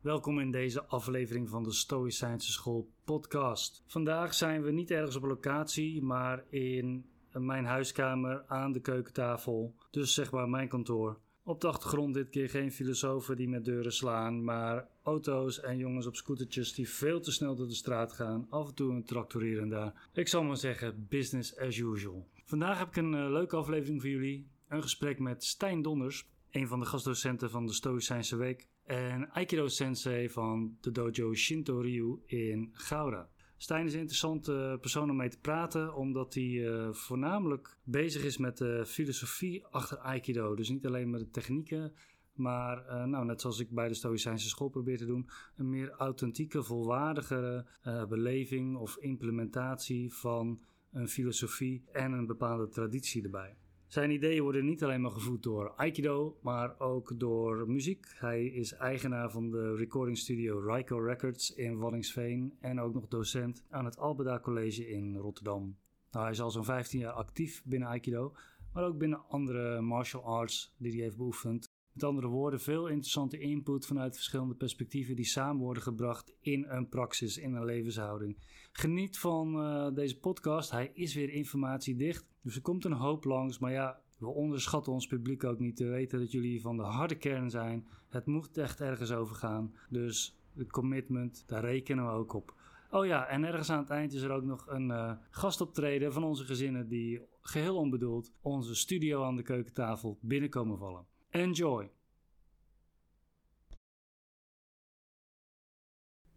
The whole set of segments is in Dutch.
Welkom in deze aflevering van de Stoïcijnse School podcast. Vandaag zijn we niet ergens op locatie, maar in mijn huiskamer aan de keukentafel. Dus zeg maar mijn kantoor. Op de achtergrond dit keer geen filosofen die met deuren slaan, maar auto's en jongens op scootertjes die veel te snel door de straat gaan. Af en toe een tractor hier en daar. Ik zal maar zeggen, business as usual. Vandaag heb ik een uh, leuke aflevering voor jullie. Een gesprek met Stijn Donders, een van de gastdocenten van de Stoïcijnse Week. En Aikido Sensei van de dojo Shinto Ryu in Gouda. Stijn is een interessante persoon om mee te praten, omdat hij uh, voornamelijk bezig is met de filosofie achter Aikido. Dus niet alleen met de technieken, maar uh, nou, net zoals ik bij de Stoïcijnse school probeer te doen, een meer authentieke, volwaardigere uh, beleving of implementatie van een filosofie en een bepaalde traditie erbij. Zijn ideeën worden niet alleen maar gevoed door Aikido, maar ook door muziek. Hij is eigenaar van de recording studio Raiko Records in Wallingsveen en ook nog docent aan het Albeda College in Rotterdam. Nou, hij is al zo'n 15 jaar actief binnen Aikido, maar ook binnen andere martial arts die hij heeft beoefend. Met andere woorden, veel interessante input vanuit verschillende perspectieven die samen worden gebracht in een praxis, in een levenshouding. Geniet van uh, deze podcast. Hij is weer informatiedicht, dus er komt een hoop langs. Maar ja, we onderschatten ons publiek ook niet. te weten dat jullie van de harde kern zijn. Het moet echt ergens over gaan. Dus de commitment, daar rekenen we ook op. Oh ja, en ergens aan het eind is er ook nog een uh, gastoptreden van onze gezinnen die geheel onbedoeld onze studio aan de keukentafel binnenkomen vallen. Enjoy!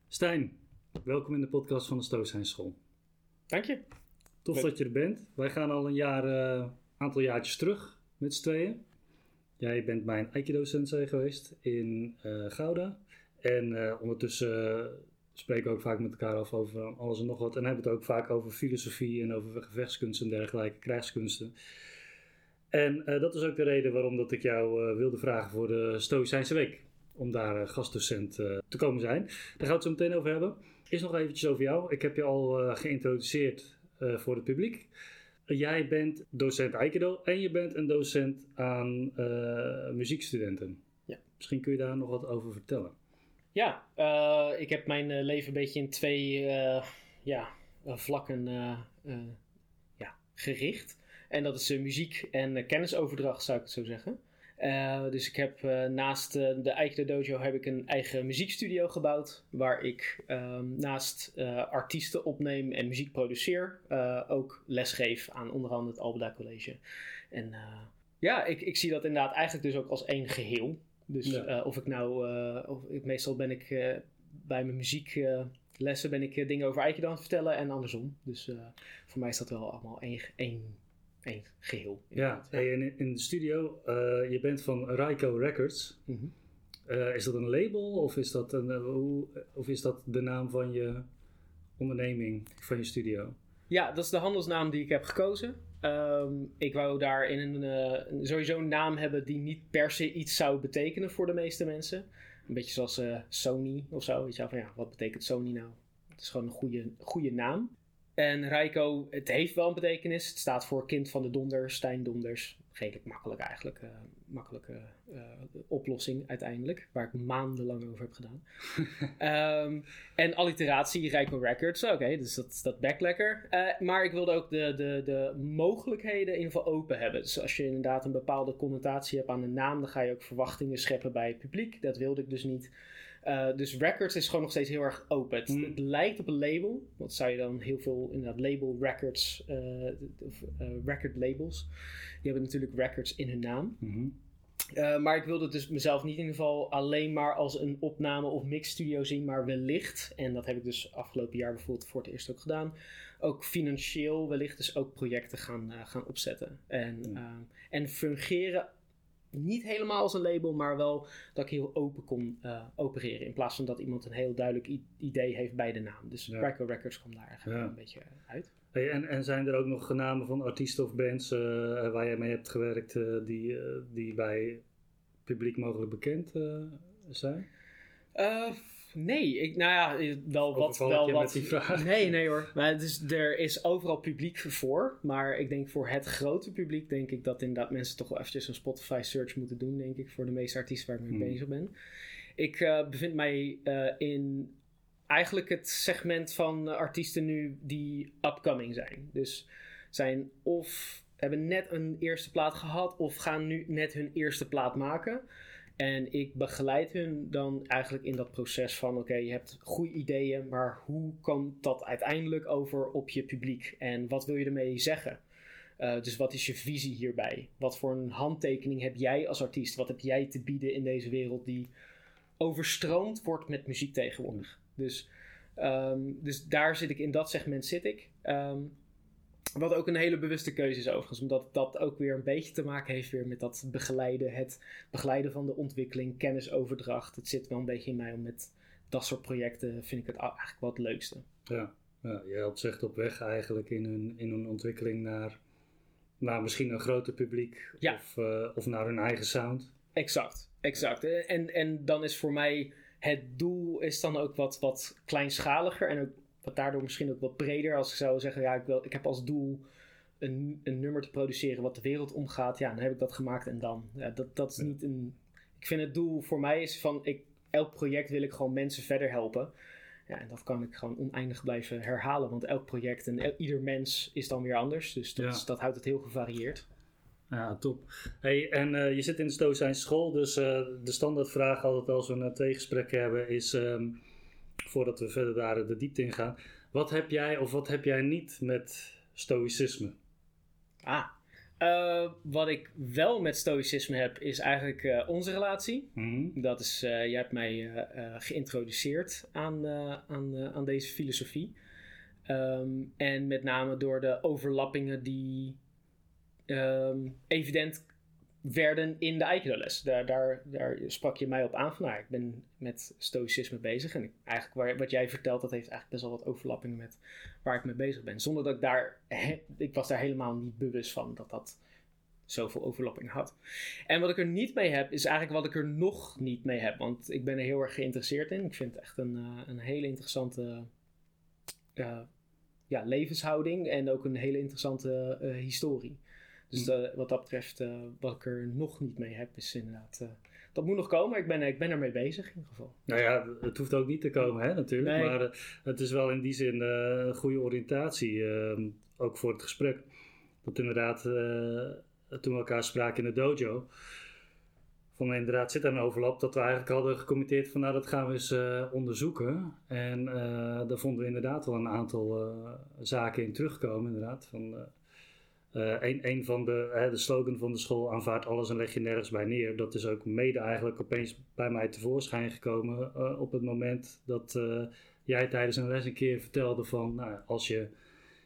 Stijn, welkom in de podcast van de Stoïcijnsschool. Dank je. Tof dat je er bent. Wij gaan al een jaar, eh, aantal jaartjes terug met z'n tweeën. Jij bent mijn Aikido-sensei geweest in eh, Gouda. En eh, ondertussen spreken we ook vaak met elkaar af over alles en nog wat. En hebben het ook vaak over filosofie en over gevechtskunsten en dergelijke, krijgskunsten. En dat is ook de reden waarom dat ik jou wilde vragen voor de Stoïcijnse Week. Om daar eh, gastdocent eh, te komen zijn. Daar gaan we het zo meteen over hebben. Is nog eventjes over jou. Ik heb je al eh, geïntroduceerd voor het publiek. Jij bent docent Aikido en je bent een docent aan muziekstudenten. Ja. Misschien kun je daar nog wat over vertellen. Ja, ik heb mijn leven een beetje in twee ja, vlakken ja, gericht. En dat is muziek en kennisoverdracht, zou ik het zo zeggen. Eh, dus ik heb eh, naast eh, de Aikido Dojo heb ik een eigen muziekstudio gebouwd. Waar ik ehm, naast artiesten opneem en muziek produceer. ook lesgeef aan onder andere het Albeda College. En ja, ik, ik zie dat inderdaad eigenlijk dus ook als één geheel. Dus Ja. of ik nou, of ik, meestal ben ik bij mijn muzieklessen ben ik dingen over Aikido aan het vertellen en andersom. Dus voor mij is dat wel allemaal één, één, één geheel. Ja, hey, en in- in de studio, eh, je bent van Raiko Records. Mhm. Eh, is dat een label of is dat, een, eh, hoe, of is dat de naam van je onderneming, van je studio? Ja, dat is de handelsnaam die ik heb gekozen. Ehm, ik wou daarin een, eh, een- sowieso een naam hebben die niet per se iets zou betekenen voor de meeste mensen. Een beetje zoals eh, Sony of zo. Weet je wel, van ja, wat betekent Sony nou? Het is gewoon een goede, goede naam. En Raiko, het heeft wel een betekenis. Het staat voor kind van de donder, Stijn Donders. Redelijk makkelijk eigenlijk. eh, makkelijke eh, oplossing uiteindelijk. Waar ik maandenlang over heb gedaan. Ehm, en alliteratie, Rijko Records. Oké, dus dat, dat backt lekker. Eh, maar ik wilde ook de, de, de mogelijkheden in ieder geval open hebben. Dus als je inderdaad een bepaalde connotatie hebt aan een naam, dan ga je ook verwachtingen scheppen bij het publiek. Dat wilde ik dus niet. Eh, dus Records is gewoon nog steeds heel erg open. Het, Hmm. het lijkt op een label. Wat zou je dan heel veel, inderdaad, label records, eh, of eh, record labels. Die hebben natuurlijk records in hun naam. Mhm. Uh, maar ik wilde dus mezelf niet in ieder geval alleen maar als een opname- of mixstudio zien, maar wellicht, en dat heb ik dus afgelopen jaar bijvoorbeeld voor het eerst ook gedaan, ook financieel wellicht dus ook projecten gaan, gaan opzetten. En, uh, en fungeren niet helemaal als een label, maar wel dat ik heel open kon uh, opereren. In plaats van dat iemand een heel duidelijk idee heeft bij de naam. Dus Ja. Records kwam daar Ja. een beetje uit. Hey, en, en zijn er ook nog namen van artiesten of bands eh, waar jij mee hebt gewerkt eh, die, eh, die bij publiek mogelijk bekend eh, zijn? Nee, ik, nou ja, wel wat. Wel wat met die vraag? Nee, nee hoor. Maar het is, er is overal publiek voor. Maar ik denk voor het grote publiek, denk ik dat inderdaad mensen toch wel eventjes een Spotify search moeten doen, denk ik, voor de meeste artiesten waar ik mee Hmm. bezig ben. Ik uh, bevind mij uh, in eigenlijk het segment van artiesten nu die upcoming zijn. Dus zijn of hebben net een eerste plaat gehad of gaan nu net hun eerste plaat maken. En ik begeleid hun dan eigenlijk in dat proces van: oké, je hebt goede ideeën, maar hoe komt dat uiteindelijk over op je publiek? En wat wil je ermee zeggen? Uh, dus wat is je visie hierbij? Wat voor een handtekening heb jij als artiest? Wat heb jij te bieden in deze wereld die overstroomd wordt met muziek tegenwoordig? Dus, um, dus daar zit ik, in dat segment zit ik. Um, wat ook een hele bewuste keuze is overigens, omdat dat ook weer een beetje te maken heeft weer met dat begeleiden, het begeleiden van de ontwikkeling, kennisoverdracht. Het zit wel een beetje in mij om met dat soort projecten, vind ik het eigenlijk wel het leukste. Ja, ja je helpt zich op weg eigenlijk in hun, in hun ontwikkeling naar, naar misschien een groter publiek ja. of, uh, of naar hun eigen sound. Exact, exact. En, en dan is voor mij het doel is dan ook wat, wat kleinschaliger en ook wat daardoor misschien ook wat breder. Als ik zou zeggen, ja, ik, wil, ik heb als doel een, een nummer te produceren wat de wereld omgaat. Ja, dan heb ik dat gemaakt en dan. Ja, dat, dat is niet een. Ik vind het doel voor mij is van ik, elk project wil ik gewoon mensen verder helpen. Ja, en dat kan ik gewoon oneindig blijven herhalen. Want elk project en ieder mens is dan weer anders. Dus dat, dat houdt het heel gevarieerd. Ja, top. Hey, en uh, je zit in de Stoïcijnse school, dus uh, de standaardvraag altijd als we een twee gesprekken hebben is... Um, voordat we verder daar de diepte in gaan. Wat heb jij of wat heb jij niet met stoïcisme? Ah, uh, wat ik wel met stoïcisme heb, is eigenlijk uh, onze relatie. Mm Dat is, uh, jij hebt mij geïntroduceerd aan, aan, aan deze filosofie. Um, en met name door de overlappingen die um, evident werden in de Aikido-les. Daar, daar, daar sprak je mij op aan van, nou, ik ben met stoïcisme bezig. En eigenlijk waar, wat jij vertelt, dat heeft eigenlijk best wel wat overlappingen met waar ik mee bezig ben. Zonder dat ik daar, ik was daar helemaal niet bewust van dat dat zoveel overlapping had. En wat ik er niet mee heb, is eigenlijk wat ik er nog niet mee heb. Want ik ben er heel erg geïnteresseerd in. Ik vind het echt een, uh, een hele interessante uh, ja, levenshouding en ook een hele interessante uh, historie. Dus uh, wat dat betreft, uh, wat ik er nog niet mee heb, is inderdaad. Uh, dat moet nog komen, ik ben, ik ben ermee bezig in ieder geval. Nou ja, het hoeft ook niet te komen, hè, natuurlijk. Nee. Maar het is wel in die zin een goede oriëntatie, ehm, ook voor het gesprek. Dat inderdaad, toen we elkaar spraken in de dojo, van inderdaad zit er een overlap dat we eigenlijk hadden gecommitteerd van nou dat gaan we eens onderzoeken. En daar vonden we inderdaad wel een aantal zaken in terugkomen, inderdaad. Van, uh, een, een van de, de slogan van de school aanvaardt alles en leg je nergens bij neer. Dat is ook mede eigenlijk opeens bij mij tevoorschijn gekomen uh, op het moment dat uh, jij tijdens een les een keer vertelde van nou, als je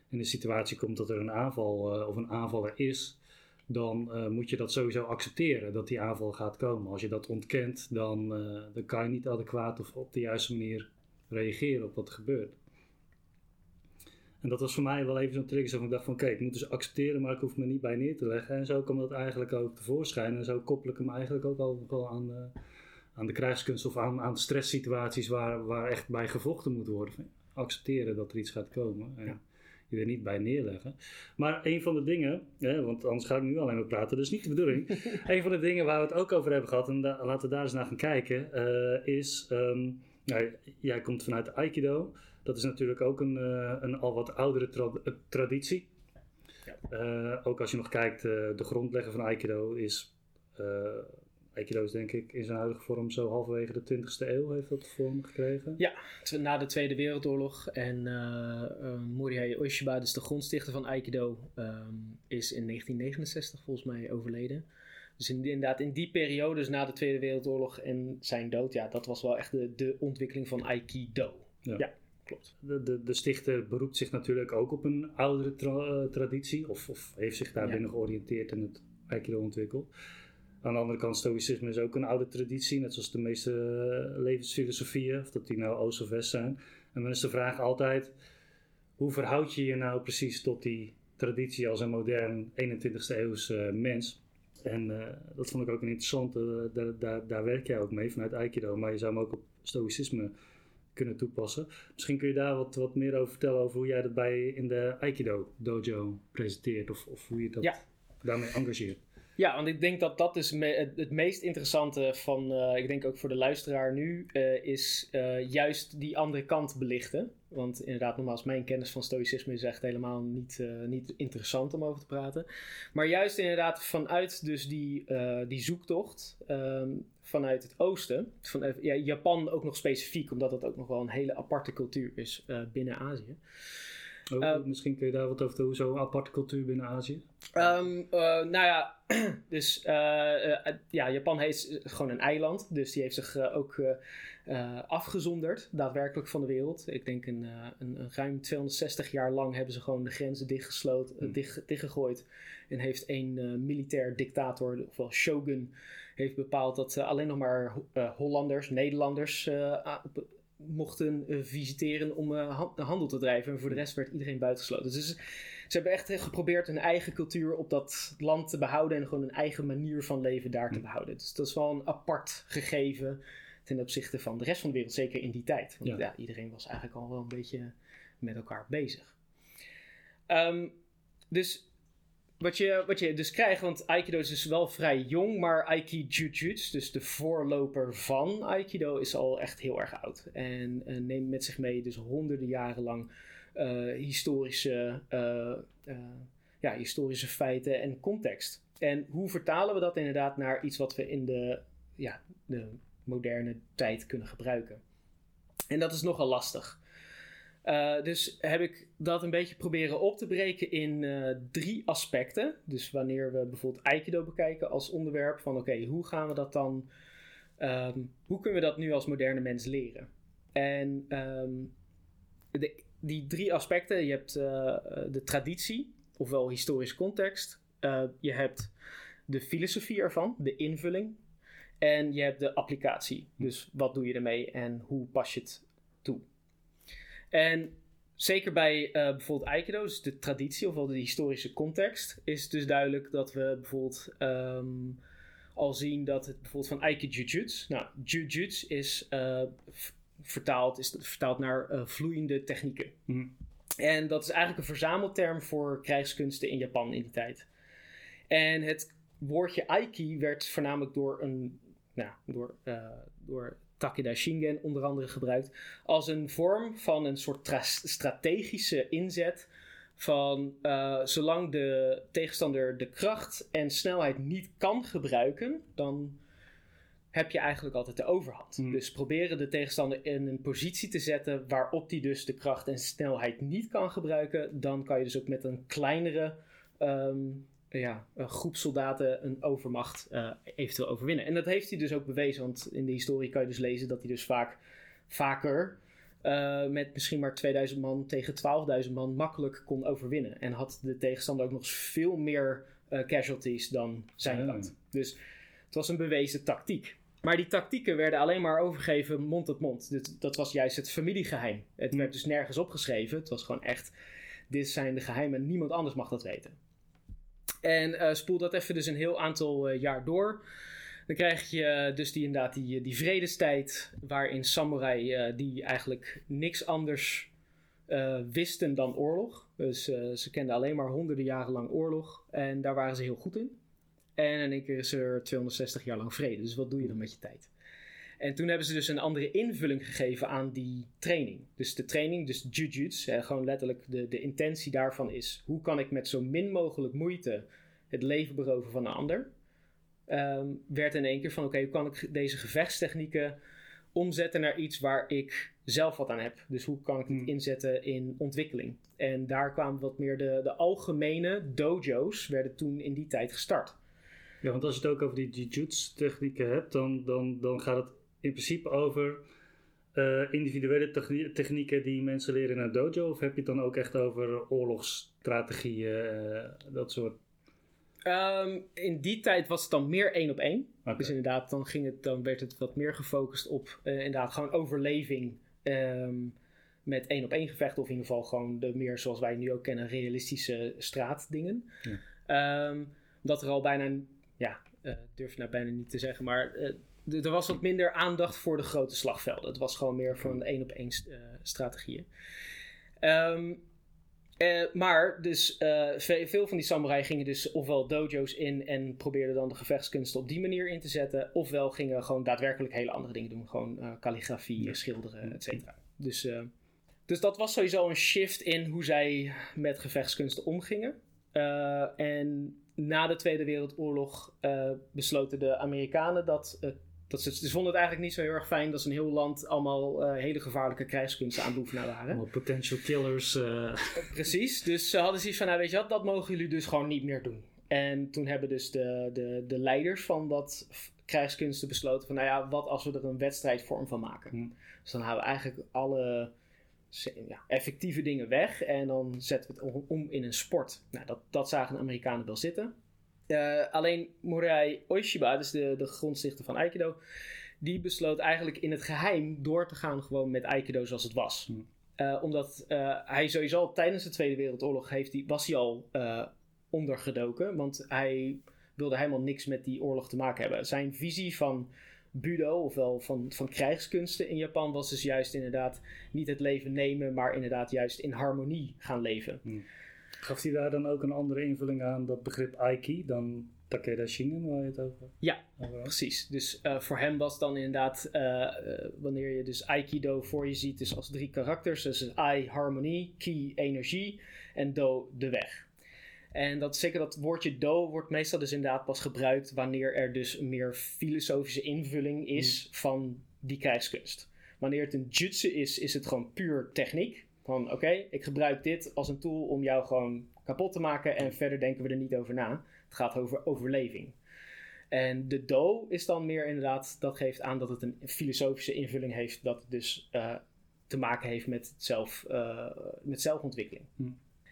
in de situatie komt dat er een aanval of een aanvaller is, dan moet je dat sowieso accepteren dat die aanval gaat komen. Als je dat ontkent, dan, dan kan je niet adequaat of op de juiste manier reageren op wat er gebeurt. En dat was voor mij wel even zo'n trigger. Zo van ik dacht van oké, ik moet dus accepteren, maar ik hoef me niet bij neer te leggen. En zo kwam dat eigenlijk ook tevoorschijn. En zo koppel ik hem eigenlijk ook al wel aan de, aan de krijgskunst of aan, aan stresssituaties waar, waar echt bij gevochten moet worden. Accepteren dat er iets gaat komen. En je er niet bij neerleggen. Maar een van de dingen, hè, want anders ga ik nu alleen maar praten, dus niet de bedoeling. een van de dingen waar we het ook over hebben gehad, en laten we daar eens naar gaan kijken, uh, is. Um, nou, jij komt vanuit de Aikido. Dat is natuurlijk ook een, uh, een al wat oudere tra eh, traditie. Ja. Uh, ook als je nog kijkt, de grondlegger van Aikido is. Aikido is denk ik in zijn huidige vorm zo halverwege de 20e eeuw heeft dat vorm gekregen. Ja, na de Tweede Wereldoorlog. En Morihei Ueshiba, dus de grondstichter van Aikido, um, is in 1969 volgens mij overleden. Dus inderdaad, in die periode, dus na de Tweede Wereldoorlog en zijn dood, ja, dat was wel echt de, de ontwikkeling van Aikido. ja. ja klopt. De, de, de, stichter beroept zich natuurlijk ook op een oudere tra uh, traditie, of, of, heeft zich daarbinnen ja. georiënteerd en het Aikido ontwikkeld. Aan de andere kant, stoïcisme is ook een oude traditie, net zoals de meeste uh, levensfilosofieën, of dat die nou oost of west zijn. En dan is de vraag altijd, hoe verhoud je je nou precies tot die traditie als een modern 21ste eeuws uh, mens? En uh, dat vond ik ook een interessante, daar, daar, daar werk jij ook mee vanuit Aikido, maar je zou hem ook op stoïcisme kunnen toepassen. Misschien kun je daar wat, wat meer over vertellen over hoe jij dat bij in de Aikido dojo presenteert of, of hoe je dat daarmee engageert. Ja, want ik denk dat dat is me- het meest interessante van, eh, ik denk ook voor de luisteraar nu, eh, is eh, juist die andere kant belichten. Want inderdaad, nogmaals, mijn kennis van stoïcisme is echt helemaal niet, niet interessant om over te praten. Maar juist inderdaad vanuit dus die, die zoektocht, ehm, vanuit het oosten, van, ja, Japan ook nog specifiek, omdat dat ook nog wel een hele aparte cultuur is eh, binnen Azië. Oh, Eh, misschien kun je daar wat over doen. Zo'n aparte cultuur binnen Azië. Ehm, eh, nou ja, dus eh, eh, ja, Japan heeft gewoon een eiland. Dus die heeft zich eh, ook eh, afgezonderd, daadwerkelijk van de wereld. Ik denk een, eh, een, een ruim 260 jaar lang hebben ze gewoon de grenzen dichtgesloten, eh, Hmm. dicht, dichtgegooid. En heeft een militair dictator, ofwel shogun, heeft bepaald dat alleen nog maar Hollanders, Nederlanders mochten visiteren om han- handel te drijven. En voor de rest werd iedereen buitengesloten. Dus ze hebben echt geprobeerd hun eigen cultuur op dat land te behouden en gewoon een eigen manier van leven daar te Hm. behouden. Dus dat is wel een apart gegeven ten opzichte van de rest van de wereld, zeker in die tijd. Want Ja. ja, iedereen was eigenlijk al wel een beetje met elkaar bezig. Ehm, dus wat je, wat je dus krijgt, want Aikido is dus wel vrij jong, maar Aikijujutsu, dus de voorloper van Aikido, is al echt heel erg oud. En eh, neemt met zich mee dus honderden jaren lang eh, historische, eh, ja, historische feiten en context. En hoe vertalen we dat inderdaad naar iets wat we in de, ja, de moderne tijd kunnen gebruiken? En dat is nogal lastig. Uh, dus heb ik dat een beetje proberen op te breken in uh, drie aspecten. Dus wanneer we bijvoorbeeld Aikido bekijken als onderwerp van oké, hoe gaan we dat dan, um, hoe kunnen we dat nu als moderne mens leren? En um, de, die drie aspecten, je hebt uh, de traditie, ofwel historisch context, je hebt de filosofie ervan, de invulling, en je hebt de applicatie. Dus wat doe je ermee en hoe pas je het toe? En zeker bij uh, bijvoorbeeld Aikido, dus de traditie ofwel de historische context, is het dus duidelijk dat we bijvoorbeeld um, al zien dat het bijvoorbeeld van Aikijujutsu, nou, Jujutsu is uh, vertaald, is vertaald naar uh, vloeiende technieken. Mm. En dat is eigenlijk een verzamelterm voor krijgskunsten in Japan in die tijd. En het woordje Aiki werd voornamelijk door een, nou, door, uh, door Takeda Shingen onder andere gebruikt als een vorm van een soort strategische inzet van uh, zolang de tegenstander de kracht en snelheid niet kan gebruiken, dan heb je eigenlijk altijd de overhand. Mm. Dus proberen de tegenstander in een positie te zetten waarop die dus de kracht en snelheid niet kan gebruiken, dan kan je dus ook met een kleinere um, ja, een groep soldaten een overmacht uh, eventueel overwinnen. En dat heeft hij dus ook bewezen, want in de historie kan je dus lezen dat hij dus vaak vaker uh, met misschien maar 2000 man tegen 12.000 man makkelijk kon overwinnen. En had de tegenstander ook nog veel meer uh, casualties dan zijn kant. Dus het was een bewezen tactiek. Maar die tactieken werden alleen maar overgegeven mond tot mond. Dus dat was juist het familiegeheim. Het Hm. werd dus nergens opgeschreven. Het was gewoon echt, dit zijn de geheimen, niemand anders mag dat weten. En uh, spoel dat even dus een heel aantal uh, jaar door. Dan krijg je dus die, inderdaad die, die vredestijd, waarin samurai die eigenlijk niks anders wisten dan oorlog. Dus ze kenden alleen maar honderden jaren lang oorlog en daar waren ze heel goed in. En in één keer is er 260 jaar lang vrede. Dus wat doe je dan met je tijd? En toen hebben ze dus een andere invulling gegeven aan die training. Dus de training, dus jujutsu, eh, gewoon letterlijk de, de intentie daarvan is... hoe kan ik met zo min mogelijk moeite het leven beroven van een ander? Um, werd in één keer van, oké, okay, hoe kan ik deze gevechtstechnieken omzetten naar iets waar ik zelf wat aan heb? Dus hoe kan ik het inzetten in ontwikkeling? En daar kwamen wat meer de, de algemene dojo's, werden toen in die tijd gestart. Ja, want als je het ook over die jujutsu-technieken hebt, dan, dan, dan gaat het in principe over uh, individuele technie technieken die mensen leren in een dojo? Of heb je het dan ook echt over oorlogsstrategieën, uh, dat soort? Um, in die tijd was het dan meer één op één. Okay. Dus inderdaad, dan, ging het, dan werd het wat meer gefocust op uh, inderdaad gewoon overleving. Um, met één op één gevechten, of in ieder geval gewoon de meer zoals wij nu ook kennen, realistische straatdingen. Ja. Um, dat er al bijna, ja, durf je nou bijna niet te zeggen, maar er was wat minder aandacht voor de grote slagvelden. Het was gewoon meer voor een één op één uh, strategieën. Um, Eh, maar dus eh, ve- veel van die samurai gingen dus ofwel dojo's in en probeerden dan de gevechtskunsten op die manier in te zetten, ofwel gingen gewoon daadwerkelijk hele andere dingen doen, gewoon eh, kalligrafie, schilderen, et cetera. Dus, eh, dus dat was sowieso een shift in hoe zij met gevechtskunsten omgingen. Eh, en na de Tweede Wereldoorlog eh, besloten de Amerikanen dat, eh, dat ze, ze vonden het eigenlijk niet zo heel erg fijn dat ze een heel land allemaal eh, hele gevaarlijke krijgskunsten aan het waren. Allemaal potential killers. eh, Precies, dus ze hadden zoiets van, nou weet je wat, dat mogen jullie dus gewoon niet meer doen. En toen hebben dus de, de, de leiders van dat krijgskunsten besloten van, nou ja, wat als we er een wedstrijdvorm van maken? Hm. Dus dan halen we eigenlijk alle ja, effectieve dingen weg en dan zetten we het om, om in een sport. Nou, dat, dat zagen de Amerikanen wel zitten. Eh, alleen Morai Oishiba, dus de, de grondstichter van Aikido, die besloot eigenlijk in het geheim door te gaan gewoon met Aikido zoals het was. Hm. Eh, omdat eh, hij sowieso al tijdens de Tweede Wereldoorlog heeft hij, was hij al ondergedoken. Want hij wilde helemaal niks met die oorlog te maken hebben. Zijn visie van budo, ofwel van, van krijgskunsten in Japan, was dus juist inderdaad niet het leven nemen, maar inderdaad juist in harmonie gaan leven. Gaf hij daar dan ook een andere invulling aan dat begrip Aiki dan Takeda Shingen, waar je het over Ja. over had? Precies, dus eh, voor hem was dan inderdaad, eh, eh, wanneer je dus Aikido voor je ziet, dus als drie karakters. Dus Ai, harmonie, Ki, energie en Do, de weg. En dat, zeker dat woordje Do wordt meestal dus inderdaad pas gebruikt wanneer er dus een meer filosofische invulling is van die krijgskunst. Wanneer het een jutsu is, is het gewoon puur techniek. Van oké, ik gebruik dit als een tool om jou gewoon kapot te maken en verder denken we er niet over na. Het gaat over overleving. En de do is dan meer inderdaad, dat geeft aan dat het een filosofische invulling heeft, dat het dus eh, te maken heeft met, zelf, eh, met zelfontwikkeling. Hm.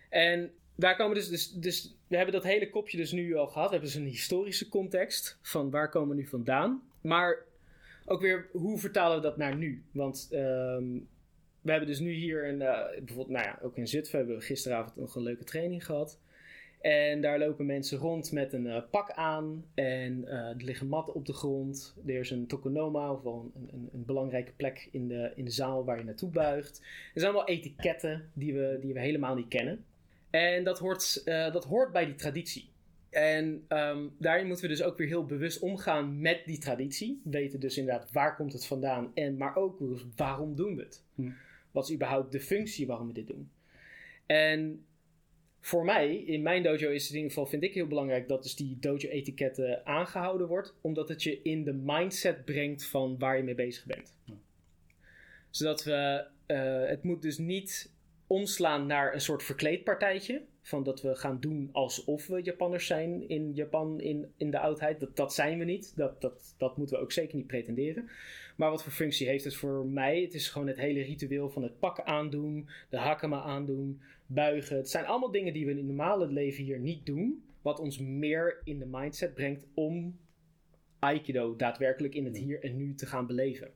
En daar komen dus, dus, dus, we hebben dat hele kopje dus nu al gehad. We hebben dus een historische context van waar komen we nu vandaan. Maar ook weer, hoe vertalen we dat naar nu? Want ehm, we hebben dus nu hier, een, eh, bijvoorbeeld, nou ja, ook in Zutphen hebben we gisteravond nog een leuke training gehad. En daar lopen mensen rond met een eh, pak aan. En eh, er liggen matten op de grond. Er is een tokonoma, of een, een, een belangrijke plek in de, in zaal waar je naartoe buigt. Er zijn allemaal etiketten die we, die we helemaal niet kennen. En dat hoort, dat hoort bij die traditie. En ehm, daarin moeten we dus ook weer heel bewust omgaan met die traditie. Weten dus inderdaad waar komt het vandaan. En, maar ook waarom doen we het? Hm. Wat is überhaupt de functie waarom we dit doen? En voor mij, in mijn dojo is het in ieder geval, vind ik heel belangrijk dat dus die dojo-etiketten aangehouden wordt. Omdat het je in de mindset brengt van waar je mee bezig bent. Ja. Zodat we, eh, het moet dus niet omslaan naar een soort verkleedpartijtje. Van dat we gaan doen alsof we Japanners zijn in Japan in, in de oudheid. Dat, dat zijn we niet. Dat, dat, dat moeten we ook zeker niet pretenderen. Maar wat voor functie heeft het voor mij? Het is gewoon het hele ritueel van het pakken aandoen, de hakama aandoen, buigen. Het zijn allemaal dingen die we in het normale leven hier niet doen. Wat ons meer in de mindset brengt om Aikido daadwerkelijk in het hier en nu te gaan beleven.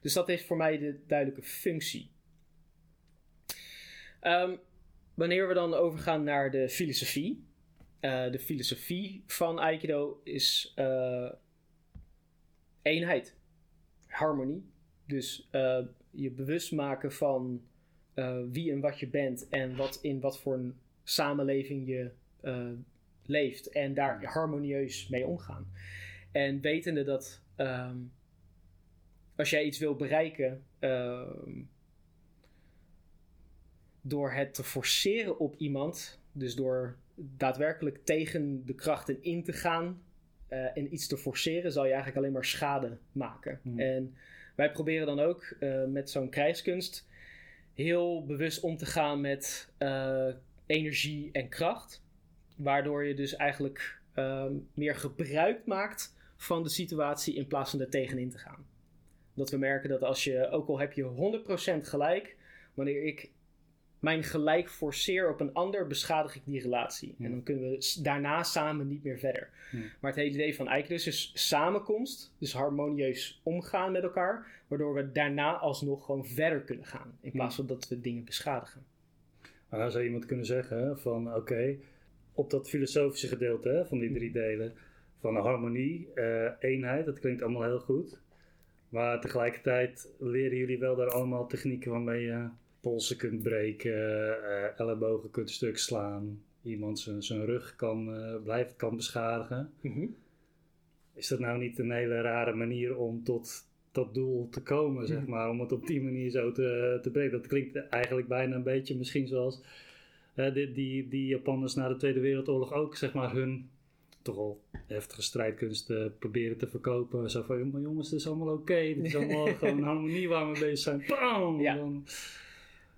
Dus dat heeft voor mij de duidelijke functie. Ehm, wanneer we dan overgaan naar de filosofie. eh, de filosofie van Aikido is eh, eenheid, harmonie. Dus eh, je bewust maken van eh, wie en wat je bent en wat in wat voor een samenleving je eh, leeft en daar harmonieus mee omgaan. En wetende dat ehm, als jij iets wil bereiken, ehm, door het te forceren op iemand, dus door daadwerkelijk tegen de krachten in te gaan eh, en iets te forceren, zal je eigenlijk alleen maar schade maken. Hmm. En wij proberen dan ook eh, met zo'n krijgskunst heel bewust om te gaan met eh, energie en kracht. Waardoor je dus eigenlijk ehm, meer gebruik maakt van de situatie in plaats van er tegenin te gaan. Dat we merken dat als je, ook al heb je 100% gelijk, wanneer ik mijn gelijk forceer op een ander, beschadig ik die relatie. En dan kunnen we daarna samen niet meer verder. Maar het hele idee van Aikido is samenkomst, dus harmonieus omgaan met elkaar, waardoor we daarna alsnog gewoon verder kunnen gaan, in plaats van dat we dingen beschadigen. Maar dan zou iemand kunnen zeggen van oké, op dat filosofische gedeelte hè, van die drie delen, van harmonie, eh, eenheid, dat klinkt allemaal heel goed. Maar tegelijkertijd leren jullie wel daar allemaal technieken waarmee je polsen kunt breken, uh, ellebogen kunt stuk slaan, iemand zijn, zijn rug kan, uh, blijft kan beschadigen. Mm Is dat nou niet een hele rare manier om tot dat doel te komen, zeg Mhm. maar, om het op die manier zo te, te breken? Dat klinkt eigenlijk bijna een beetje misschien zoals uh, die, die, die Japanners na de Tweede Wereldoorlog ook, zeg maar, hun toch al heftige strijdkunsten proberen te verkopen. Zo van, jongens, het is allemaal oké. Okay. Dit is allemaal gewoon harmonie waar we mee bezig zijn. Bam! Ja. Dan,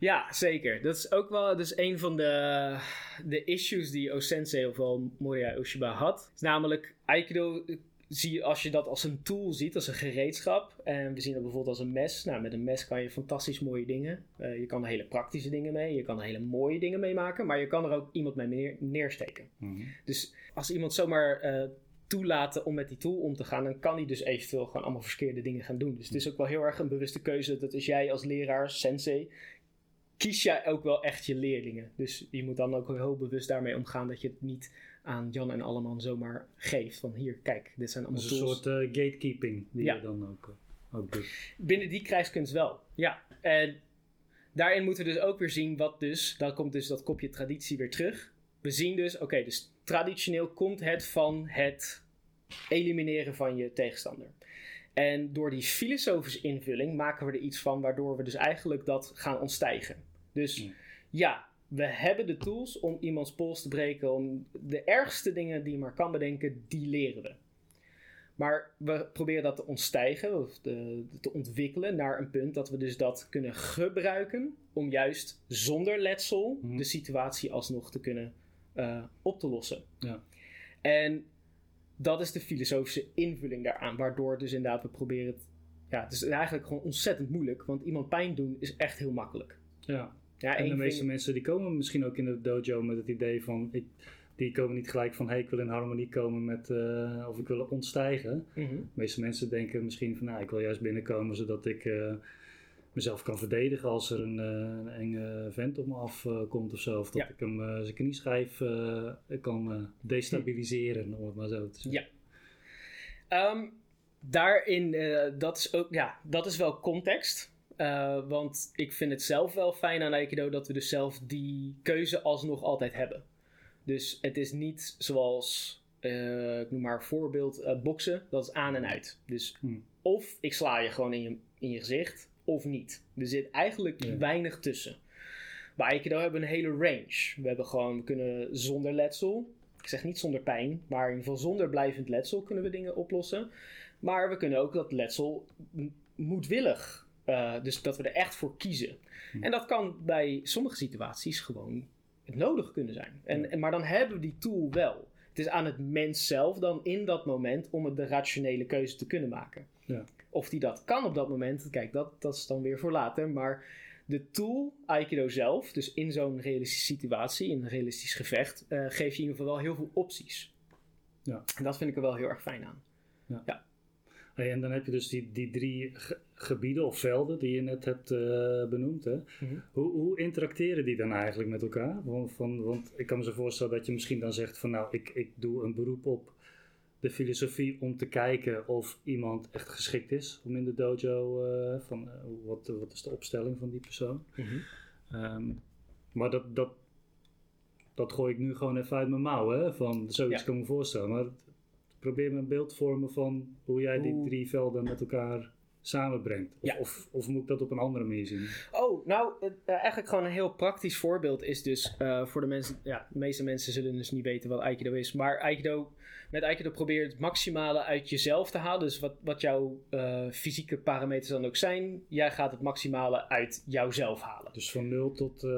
Ja, zeker. Dat is ook wel dus een van de, de issues die O-sensei, ofwel Moria Oshiba, had. Is namelijk, Aikido zie je als je dat als een tool ziet, als een gereedschap. En we zien dat bijvoorbeeld als een mes. Nou, met een mes kan je fantastisch mooie dingen. Uh, je kan er hele praktische dingen mee. Je kan er hele mooie dingen mee maken. Maar je kan er ook iemand mee neer, neersteken. Mhm. Dus als iemand zomaar uh, toelaten om met die tool om te gaan, dan kan hij dus eventueel gewoon allemaal verkeerde dingen gaan doen. Dus het is ook wel heel erg een bewuste keuze. Dat is jij als leraar, sensei, kies jij ook wel echt je leerlingen. Dus je moet dan ook heel bewust daarmee omgaan dat je het niet aan Jan en Alleman zomaar geeft. Van hier, kijk, dit zijn allemaal is een tools. soort uh, gatekeeping die Ja. je dan ook, uh, ook doet. Binnen die krijgskunst wel, ja. En daarin moeten we dus ook weer zien wat dus, dan komt dus dat kopje traditie weer terug. We zien dus, oké, dus traditioneel komt het van het elimineren van je tegenstander. En door die filosofische invulling maken we er iets van waardoor we dus eigenlijk dat gaan ontstijgen. Dus Ja. ja, we hebben de tools om iemands pols te breken, om de ergste dingen die je maar kan bedenken, die leren we. Maar we proberen dat te ontstijgen, of te, te ontwikkelen naar een punt dat we dus dat kunnen gebruiken om juist zonder letsel Mhm. de situatie alsnog te kunnen eh, op te lossen. Ja. En dat is de filosofische invulling daaraan, waardoor dus inderdaad we proberen het. Ja, het is eigenlijk gewoon ontzettend moeilijk, want iemand pijn doen is echt heel makkelijk. Ja. Ja, En de meeste mensen die komen misschien ook in de dojo met het idee van... Ik, die komen niet gelijk van, hey, ik wil in harmonie komen met... eh, of ik wil ontstijgen. Mhm. De meeste mensen denken misschien van, nou, ik wil juist binnenkomen zodat ik eh, mezelf kan verdedigen als er een, eh, een enge vent op me afkomt of zo. Of dat Ja. ik hem eh, zijn knieschijf kan destabiliseren, om het maar zo te zeggen. Ja. Ehm, daarin, dat is ook, ja, dat is wel context. Eh, want ik vind het zelf wel fijn aan Aikido dat we dus zelf die keuze alsnog altijd hebben. Dus het is niet zoals, eh, ik noem maar voorbeeld, eh, boksen. Dat is aan en uit. Dus Hmm. of ik sla je gewoon in je, in je gezicht, of niet. Er zit eigenlijk Ja. weinig tussen. Bij Aikido hebben we een hele range. We hebben gewoon, we kunnen zonder letsel, ik zeg niet zonder pijn, maar in ieder geval zonder blijvend letsel kunnen we dingen oplossen. Maar we kunnen ook dat letsel moedwillig, eh, dus dat we er echt voor kiezen. Hm. En dat kan bij sommige situaties gewoon nodig kunnen zijn. En, Ja. en, maar dan hebben we die tool wel. Het is aan het mens zelf dan in dat moment om het de rationele keuze te kunnen maken. Ja. Of die dat kan op dat moment, kijk, dat, dat is dan weer voor later. Maar de tool, Aikido zelf, dus in zo'n realistische situatie, in een realistisch gevecht, eh geeft je in ieder geval wel heel veel opties. Ja. En dat vind ik er wel heel erg fijn aan. Hey, en dan heb je dus die, die drie gebieden of velden die je net hebt eh, benoemd. Hè? Mhm. Hoe, hoe interacteren die dan eigenlijk met elkaar? Want, van, want ik kan me zo voorstellen dat je misschien dan zegt van nou, ik, ik doe een beroep op de filosofie om te kijken of iemand echt geschikt is om in de dojo, eh, van eh, wat, wat is de opstelling van die persoon. Ehm, maar dat, dat, dat gooi ik nu gewoon even uit mijn mouw, hè? Van, zoiets Ja. kan ik me voorstellen. Maar probeer me een beeld te vormen van hoe jij die drie velden met elkaar samenbrengt. Of, Ja. of, of moet ik dat op een andere manier zien? Oh, nou, het, eh, eigenlijk gewoon een heel praktisch voorbeeld is dus eh, voor de mensen, ja, de meeste mensen zullen dus niet weten wat Aikido is, maar Aikido, met Aikido probeer je het maximale uit jezelf te halen. Dus wat, wat jouw eh, fysieke parameters dan ook zijn, jij gaat het maximale uit jouzelf halen. Dus van 0 tot eh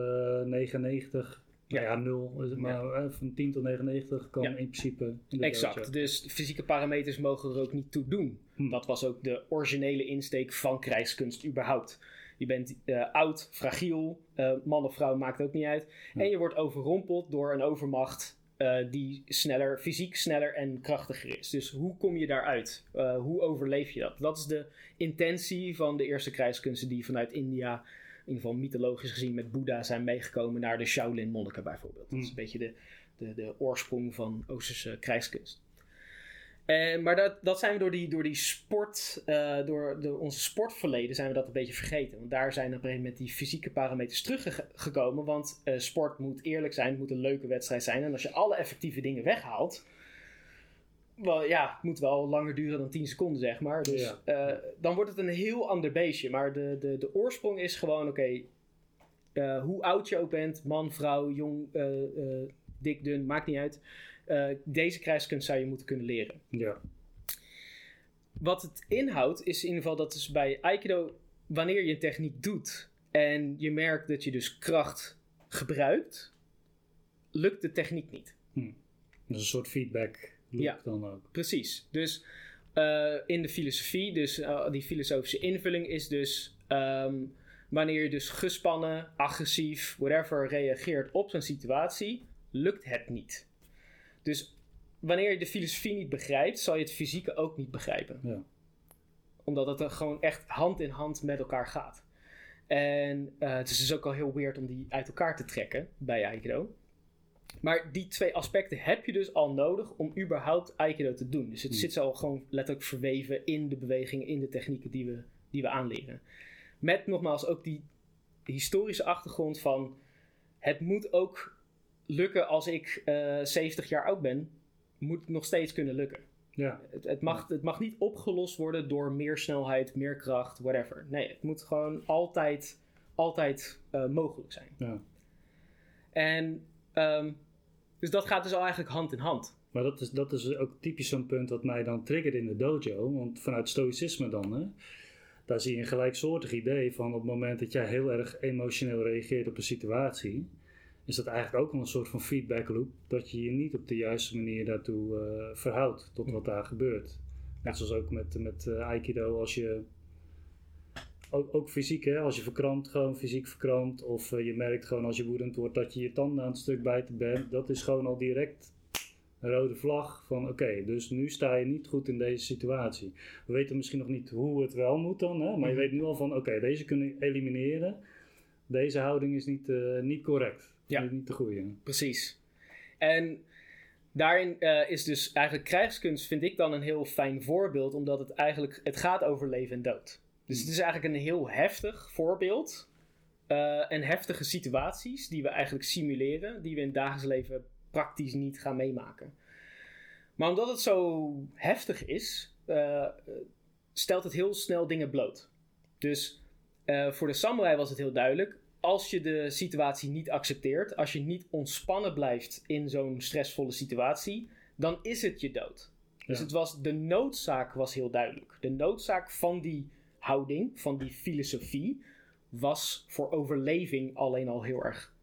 99. Ja. Ja, ja 0. is het Maar van 10 tot 99 kan Ja. in principe. in Exact, dus fysieke parameters mogen er ook niet toe doen. Hm. Dat was ook de originele insteek van krijgskunst überhaupt. Je bent eh, oud, fragiel, eh, man of vrouw maakt ook niet uit. Hm. En je wordt overrompeld door een overmacht eh, die sneller, fysiek sneller en krachtiger is. Dus hoe kom je daaruit? Hoe overleef je dat? Dat is de intentie van de eerste krijgskunsten die vanuit India, in ieder geval mythologisch gezien, met Boeddha zijn meegekomen naar de Shaolin monniken bijvoorbeeld. Dat is Hm. een beetje de, de, de oorsprong van Oosterse krijgskunst. En, maar dat, dat zijn we door die, door die sport, uh, door de, onze sportverleden zijn we dat een beetje vergeten. Want daar zijn op een gegeven moment die fysieke parameters teruggekomen. Want uh, sport moet eerlijk zijn, het moet een leuke wedstrijd zijn. En als je alle effectieve dingen weghaalt, wel, ja, het moet wel langer duren dan 10 seconden, zeg maar. Dus ja. uh, dan wordt het een heel ander beestje. Maar de, de, de oorsprong is gewoon, oké, okay, hoe oud je ook bent, man, vrouw, jong, dik, dun, maakt niet uit. Deze krijgskunst zou je moeten kunnen leren. Ja. Wat het inhoudt is in ieder geval dat dus bij Aikido, wanneer je een techniek doet en je merkt dat je dus kracht gebruikt, lukt de techniek niet. Hm. Dat is een soort feedback ja, dan ook. Precies. Dus uh, in de filosofie, dus uh, die filosofische invulling is dus um, wanneer je dus gespannen, agressief, whatever reageert op zo'n situatie, lukt het niet. Dus wanneer je de filosofie niet begrijpt, zal je het fysieke ook niet begrijpen. Ja. Omdat het er gewoon echt hand in hand met elkaar gaat. En uh, het is dus ook al heel weird om die uit elkaar te trekken bij Aikido. Maar die twee aspecten heb je dus al nodig om überhaupt Aikido te doen. Dus het zit zo al gewoon letterlijk verweven in de bewegingen, in de technieken die we, die we aanleren. Met nogmaals ook die historische achtergrond van het moet ook lukken als ik uh, 70 jaar oud ben, moet het nog steeds kunnen lukken. Ja. Het, het, mag, het mag niet opgelost worden door meer snelheid, meer kracht, whatever. Nee, het moet gewoon altijd, altijd uh, mogelijk zijn. Ja. En um, dus dat gaat dus al eigenlijk hand in hand. Maar dat is, dat is ook typisch zo'n punt wat mij dan triggert in de dojo. Want vanuit stoïcisme dan, hè, daar zie je een gelijksoortig idee van op het moment dat jij heel erg emotioneel reageert op een situatie, is dat eigenlijk ook al een soort van feedback loop. Dat je je niet op de juiste manier daartoe uh, verhoudt tot wat daar gebeurt. Net zoals ook met, met uh, Aikido, als je. Ook, ook fysiek, hè? als je verkrampt, gewoon fysiek verkrampt. Of uh, je merkt gewoon als je woedend wordt dat je je tanden aan het stuk bijten bent. Dat is gewoon al direct een rode vlag van oké, okay, dus nu sta je niet goed in deze situatie. We weten misschien nog niet hoe het wel moet dan, hè? maar je weet nu al van oké, okay, deze kunnen elimineren. Deze houding is niet, niet correct. Ja. Niet de goede. Precies. En daarin uh, is dus eigenlijk krijgskunst, vind ik dan een heel fijn voorbeeld, omdat het eigenlijk, het gaat over leven en dood. Dus het is eigenlijk een heel heftig voorbeeld. Uh, en heftige situaties die we eigenlijk simuleren, die we in het dagelijks leven praktisch niet gaan meemaken. Maar omdat het zo heftig is, uh, stelt het heel snel dingen bloot. Dus voor de samurai was het heel duidelijk als je de situatie niet accepteert, als je niet ontspannen blijft in zo'n stressvolle situatie, dan is het je dood. Ja. Dus het was, de noodzaak was heel duidelijk. De noodzaak van die houding, van die filosofie, was voor overleving alleen al heel erg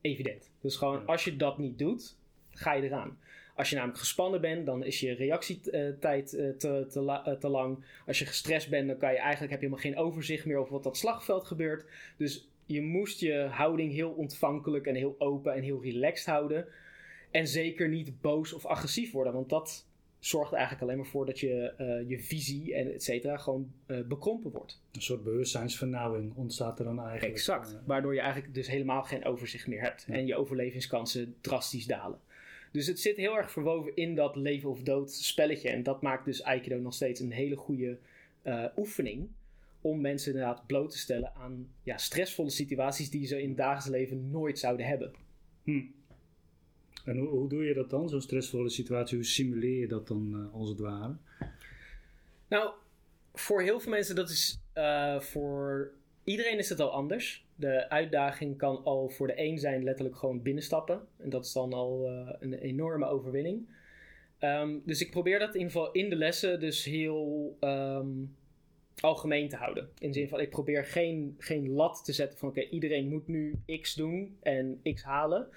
evident. Dus gewoon, als je dat niet doet, ga je eraan. Als je namelijk gespannen bent, dan is je reactietijd uh, te, te, uh, te, lang. Als je gestrest bent, dan kan je eigenlijk, heb je helemaal geen overzicht meer over wat dat slagveld gebeurt. Dus je moest je houding heel ontvankelijk en heel open en heel relaxed houden. En zeker niet boos of agressief worden, want dat zorgt eigenlijk alleen maar voor dat je, uh, je visie en et cetera gewoon uh, bekrompen wordt. Een soort bewustzijnsvernauwing ontstaat er dan eigenlijk. Exact, uh, waardoor je eigenlijk dus helemaal geen overzicht meer hebt ja. en je overlevingskansen drastisch dalen. Dus het zit heel erg verwoven in dat leven of dood spelletje en dat maakt dus Aikido nog steeds een hele goede oefening om mensen inderdaad bloot te stellen aan ja, stressvolle situaties die ze in het dagelijks leven nooit zouden hebben. Hm. En hoe, doe je dat dan, zo'n stressvolle situatie? Hoe simuleer je dat dan uh, als het ware? Nou, voor heel veel mensen, dat is uh, voor iedereen is het al anders. De uitdaging kan al voor de een zijn letterlijk gewoon binnenstappen. En dat is dan al uh, een enorme overwinning. Um, dus ik probeer dat in ieder geval in de lessen dus heel um, algemeen te houden. In de zin van, ik probeer geen, geen lat te zetten van, oké, iedereen moet nu X doen en X halen.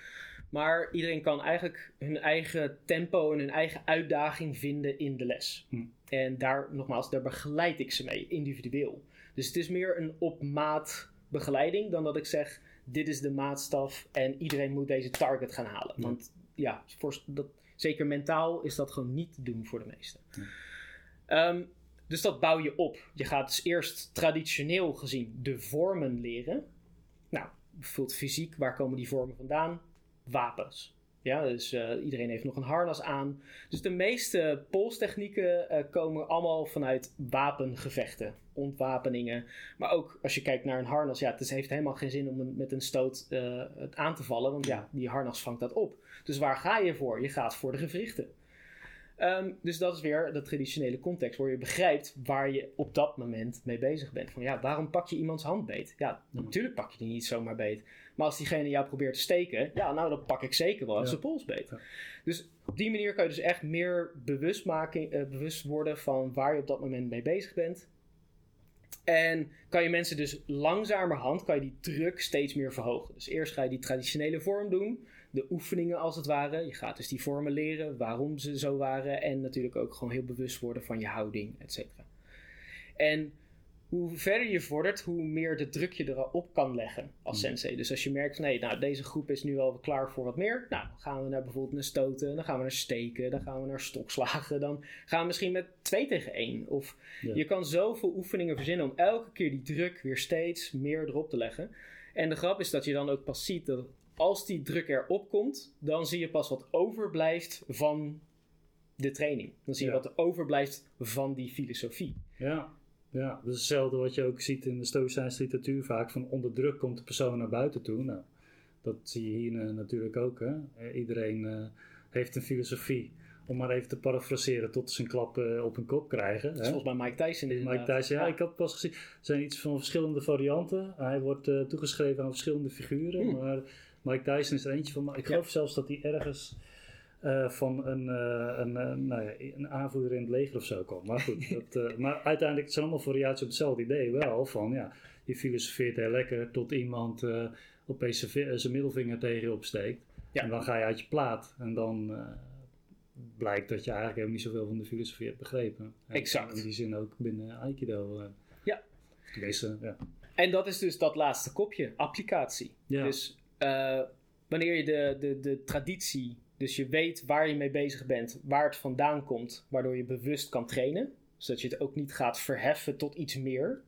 Maar iedereen kan eigenlijk hun eigen tempo en hun eigen uitdaging vinden in de les. Hm. En daar, nogmaals, daar begeleid ik ze mee, individueel. Dus het is meer een op maat begeleiding dan dat ik zeg, dit is de maatstaf en iedereen moet deze target gaan halen. Want ja, voor, dat, zeker mentaal is dat gewoon niet te doen voor de meesten. Hm. Um, dus dat bouw je op. Je gaat dus eerst traditioneel gezien de vormen leren. Nou, bijvoorbeeld fysiek, waar komen die vormen vandaan? Wapens. Ja, dus uh, iedereen heeft nog een harnas aan. Dus de meeste polstechnieken uh, komen allemaal vanuit wapengevechten, ontwapeningen. Maar ook als je kijkt naar een harnas, ja, het heeft helemaal geen zin om een, met een stoot uh, het aan te vallen, want ja, die harnas vangt dat op. Dus waar ga je voor? Je gaat voor de gewrichten. Um, dus dat is weer de traditionele context, waar je begrijpt waar je op dat moment mee bezig bent. Van ja, waarom pak je iemands hand beet? Ja, natuurlijk pak je die niet zomaar beet. Maar als diegene jou probeert te steken, ja, nou dan pak ik zeker wel ja. zijn pols beet. Dus op die manier kan je dus echt meer bewust, maken, uh, bewust worden van waar je op dat moment mee bezig bent. En kan je mensen dus langzamerhand, kan je die druk steeds meer verhogen. Dus eerst ga je die traditionele vorm doen de oefeningen als het ware. Je gaat dus die vormen leren, waarom ze zo waren. En natuurlijk ook gewoon heel bewust worden van je houding, et cetera. En hoe verder je vordert, hoe meer de druk je erop kan leggen als hmm. sensei. Dus als je merkt van, nee, nou, deze groep is nu wel klaar voor wat meer. Nou, dan gaan we naar bijvoorbeeld naar stoten, dan gaan we naar steken, dan gaan we naar stokslagen. Dan gaan we misschien met twee tegen één. Of je kan zoveel oefeningen verzinnen om elke keer die druk weer steeds meer erop te leggen. En de grap is dat je dan ook pas ziet dat als die druk erop komt, dan zie je pas wat overblijft van de training. Dan zie je wat er overblijft van die filosofie. Ja, ja, dat is hetzelfde wat je ook ziet in de Stoïcijnse literatuur vaak. Van onder druk komt de persoon naar buiten toe. Nou, dat zie je hier uh, natuurlijk ook. Hè? Uh, iedereen uh, heeft een filosofie. Om maar even te parafraseren tot ze een klap op hun kop krijgen. Hè? Zoals bij Mike Tyson Mike Tyson, ja, ja, ik had pas gezien. Er zijn iets van verschillende varianten. Hij wordt toegeschreven aan verschillende figuren. Hmm. Maar Mike Tyson is er eentje van. Maar ik geloof zelfs dat hij ergens uh, van een, uh, een, uh, nou ja, een aanvoerder in het leger of zo kwam. Maar goed, dat, maar uiteindelijk het zijn allemaal variaties op hetzelfde idee wel. Van ja, je filosofeert heel lekker tot iemand opeens zijn middelvinger tegen je opsteekt. Ja. En dan ga je uit je plaat. En dan blijkt dat je eigenlijk helemaal niet zoveel van de filosofie hebt begrepen. Exact. In die zin ook binnen Aikido. ja. Tenminste, ja. En dat is dus dat laatste kopje, applicatie. Ja. Dus wanneer je de, de, de traditie, dus je weet waar je mee bezig bent, waar het vandaan komt, waardoor je bewust kan trainen, zodat je het ook niet gaat verheffen tot iets meer.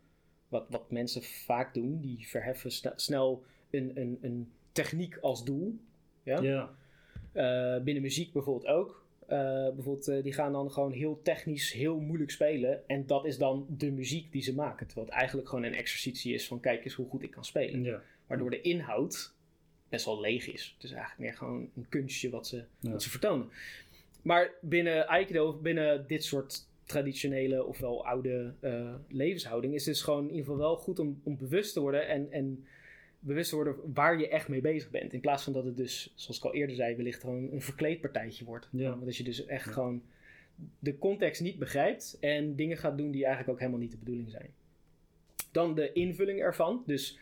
Wat, wat mensen vaak doen, die verheffen snel een, een, een techniek als doel. Ja. ja. Uh, binnen muziek bijvoorbeeld ook. Uh, bijvoorbeeld, uh, die gaan dan gewoon heel technisch, heel moeilijk spelen. En dat is dan de muziek die ze maken. Terwijl het eigenlijk gewoon een exercitie is van kijk eens hoe goed ik kan spelen. Ja. Waardoor de inhoud best wel leeg is. Het is eigenlijk meer gewoon een kunstje wat ze, wat ze vertonen. Maar binnen Aikido, binnen dit soort traditionele ofwel oude uh, levenshouding, is het dus gewoon in ieder geval wel goed om, om bewust te worden en, en bewust te worden waar je echt mee bezig bent. In plaats van dat het dus, zoals ik al eerder zei, wellicht gewoon een verkleedpartijtje wordt. Ja. Want als je dus echt gewoon de context niet begrijpt en dingen gaat doen die eigenlijk ook helemaal niet de bedoeling zijn. Dan de invulling ervan. Dus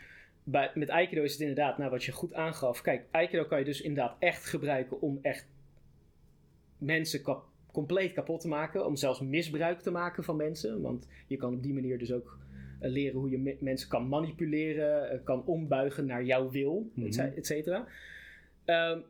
bij, met Aikido is het inderdaad, nou wat je goed aangaf. Kijk, Aikido kan je dus inderdaad echt gebruiken om echt mensen kap, compleet kapot te maken. Om zelfs misbruik te maken van mensen. Want je kan op die manier dus ook uh, leren hoe je mensen kan manipuleren, uh, kan ombuigen naar jouw wil, mm -hmm. et cetera. Um,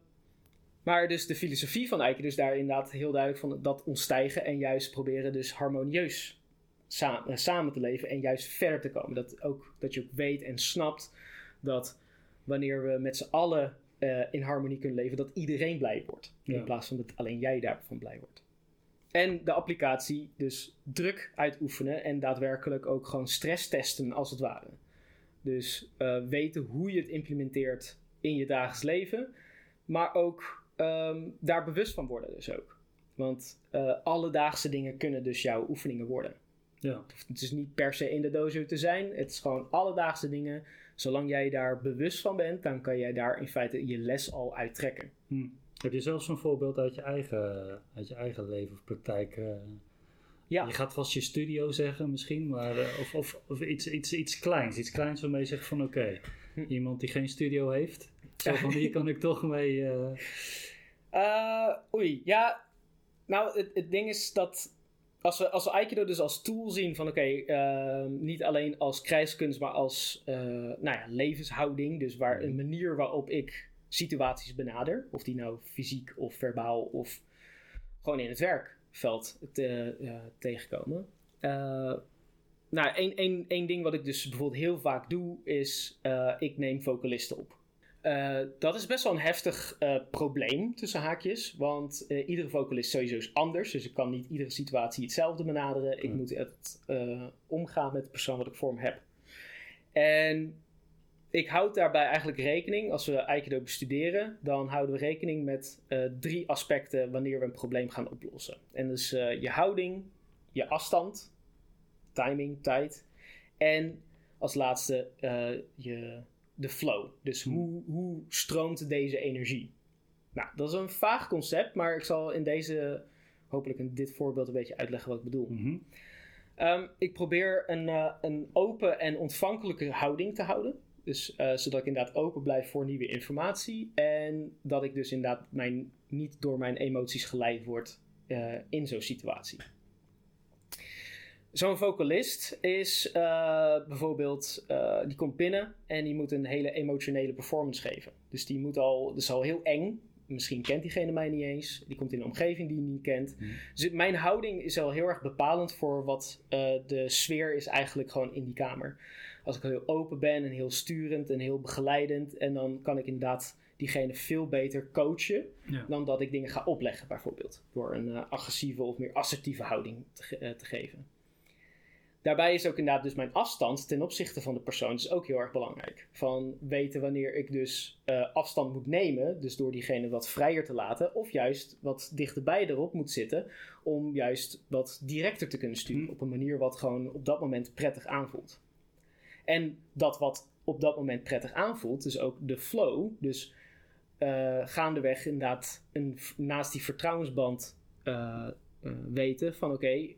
maar dus de filosofie van Aikido is daar inderdaad heel duidelijk van dat ontstijgen en juist proberen dus harmonieus samen, samen te leven en juist verder te komen. Dat, ook, dat je ook weet en snapt dat wanneer we met z'n allen uh, in harmonie kunnen leven, dat iedereen blij wordt. Ja. In plaats van dat alleen jij daarvan blij wordt. En de applicatie, dus druk uitoefenen en daadwerkelijk ook gewoon stress testen als het ware. Dus uh, weten hoe je het implementeert in je dagelijks leven, maar ook um, daar bewust van worden dus ook. Want uh, alledaagse dingen kunnen dus jouw oefeningen worden. Ja. Het is niet per se in de dojo te zijn. Het is gewoon alledaagse dingen zolang jij daar bewust van bent, dan kan jij daar in feite je les al uittrekken. Hm. Heb je zelfs een voorbeeld uit je eigen, uit je eigen leven of praktijk? Uh, ja. Je gaat vast je studio zeggen misschien, maar, uh, of, of, of, iets, iets, iets kleins. Iets kleins waarmee je zegt van oké, okay, hm. iemand die geen studio heeft, zo van hier kan ik toch mee... Uh... oei, ja. Nou, het, het ding is dat als we, als we Aikido dus als tool zien van oké, okay, uh, niet alleen als krijgskunst, maar als uh, nou ja, levenshouding. Dus waar, een manier waarop ik situaties benader. Of die nou fysiek of verbaal of gewoon in het werkveld te, uh, tegenkomen. nou, één, één, één ding wat ik dus bijvoorbeeld heel vaak doe, is ik neem vocalisten op. Uh, dat is best wel een heftig uh, probleem tussen haakjes. Want uh, iedere vocalist sowieso is anders. Dus ik kan niet iedere situatie hetzelfde benaderen. Ik moet het omgaan met de persoon wat ik voor me heb. En ik houd daarbij eigenlijk rekening, als we Aikido bestuderen, dan houden we rekening met drie aspecten wanneer we een probleem gaan oplossen. En dus je houding, je afstand, timing, tijd. En als laatste je de flow. Dus hmm. hoe, hoe stroomt deze energie? Nou, dat is een vaag concept, maar ik zal in deze, hopelijk in dit voorbeeld een beetje uitleggen wat ik bedoel. Mhm. Ehm, ik probeer een, uh, een open en ontvankelijke houding te houden. Dus uh, zodat ik inderdaad open blijf voor nieuwe informatie. En dat ik dus inderdaad mijn, niet door mijn emoties geleid word uh, in zo'n situatie. Zo'n vocalist is uh, bijvoorbeeld, uh, die komt binnen en die moet een hele emotionele performance geven. Dus die moet al, dat is al heel eng. Misschien kent diegene mij niet eens. Die komt in een omgeving die hij niet kent. Hmm. Dus mijn houding is al heel erg bepalend voor wat uh, de sfeer is eigenlijk gewoon in die kamer. Als ik heel open ben en heel sturend en heel begeleidend. En dan kan ik inderdaad diegene veel beter coachen dan dat ik dingen ga opleggen bijvoorbeeld. Door een agressieve of meer assertieve houding te, te geven. Daarbij is ook inderdaad dus mijn afstand ten opzichte van de persoon is ook heel erg belangrijk. Van weten wanneer ik dus uh, afstand moet nemen, dus door diegene wat vrijer te laten, of juist wat dichterbij erop moet zitten, om juist wat directer te kunnen sturen. Mhm. Op een manier wat gewoon op dat moment prettig aanvoelt. En dat wat op dat moment prettig aanvoelt, dus ook de flow, dus uh, gaandeweg inderdaad een, naast die vertrouwensband uh, weten van oké,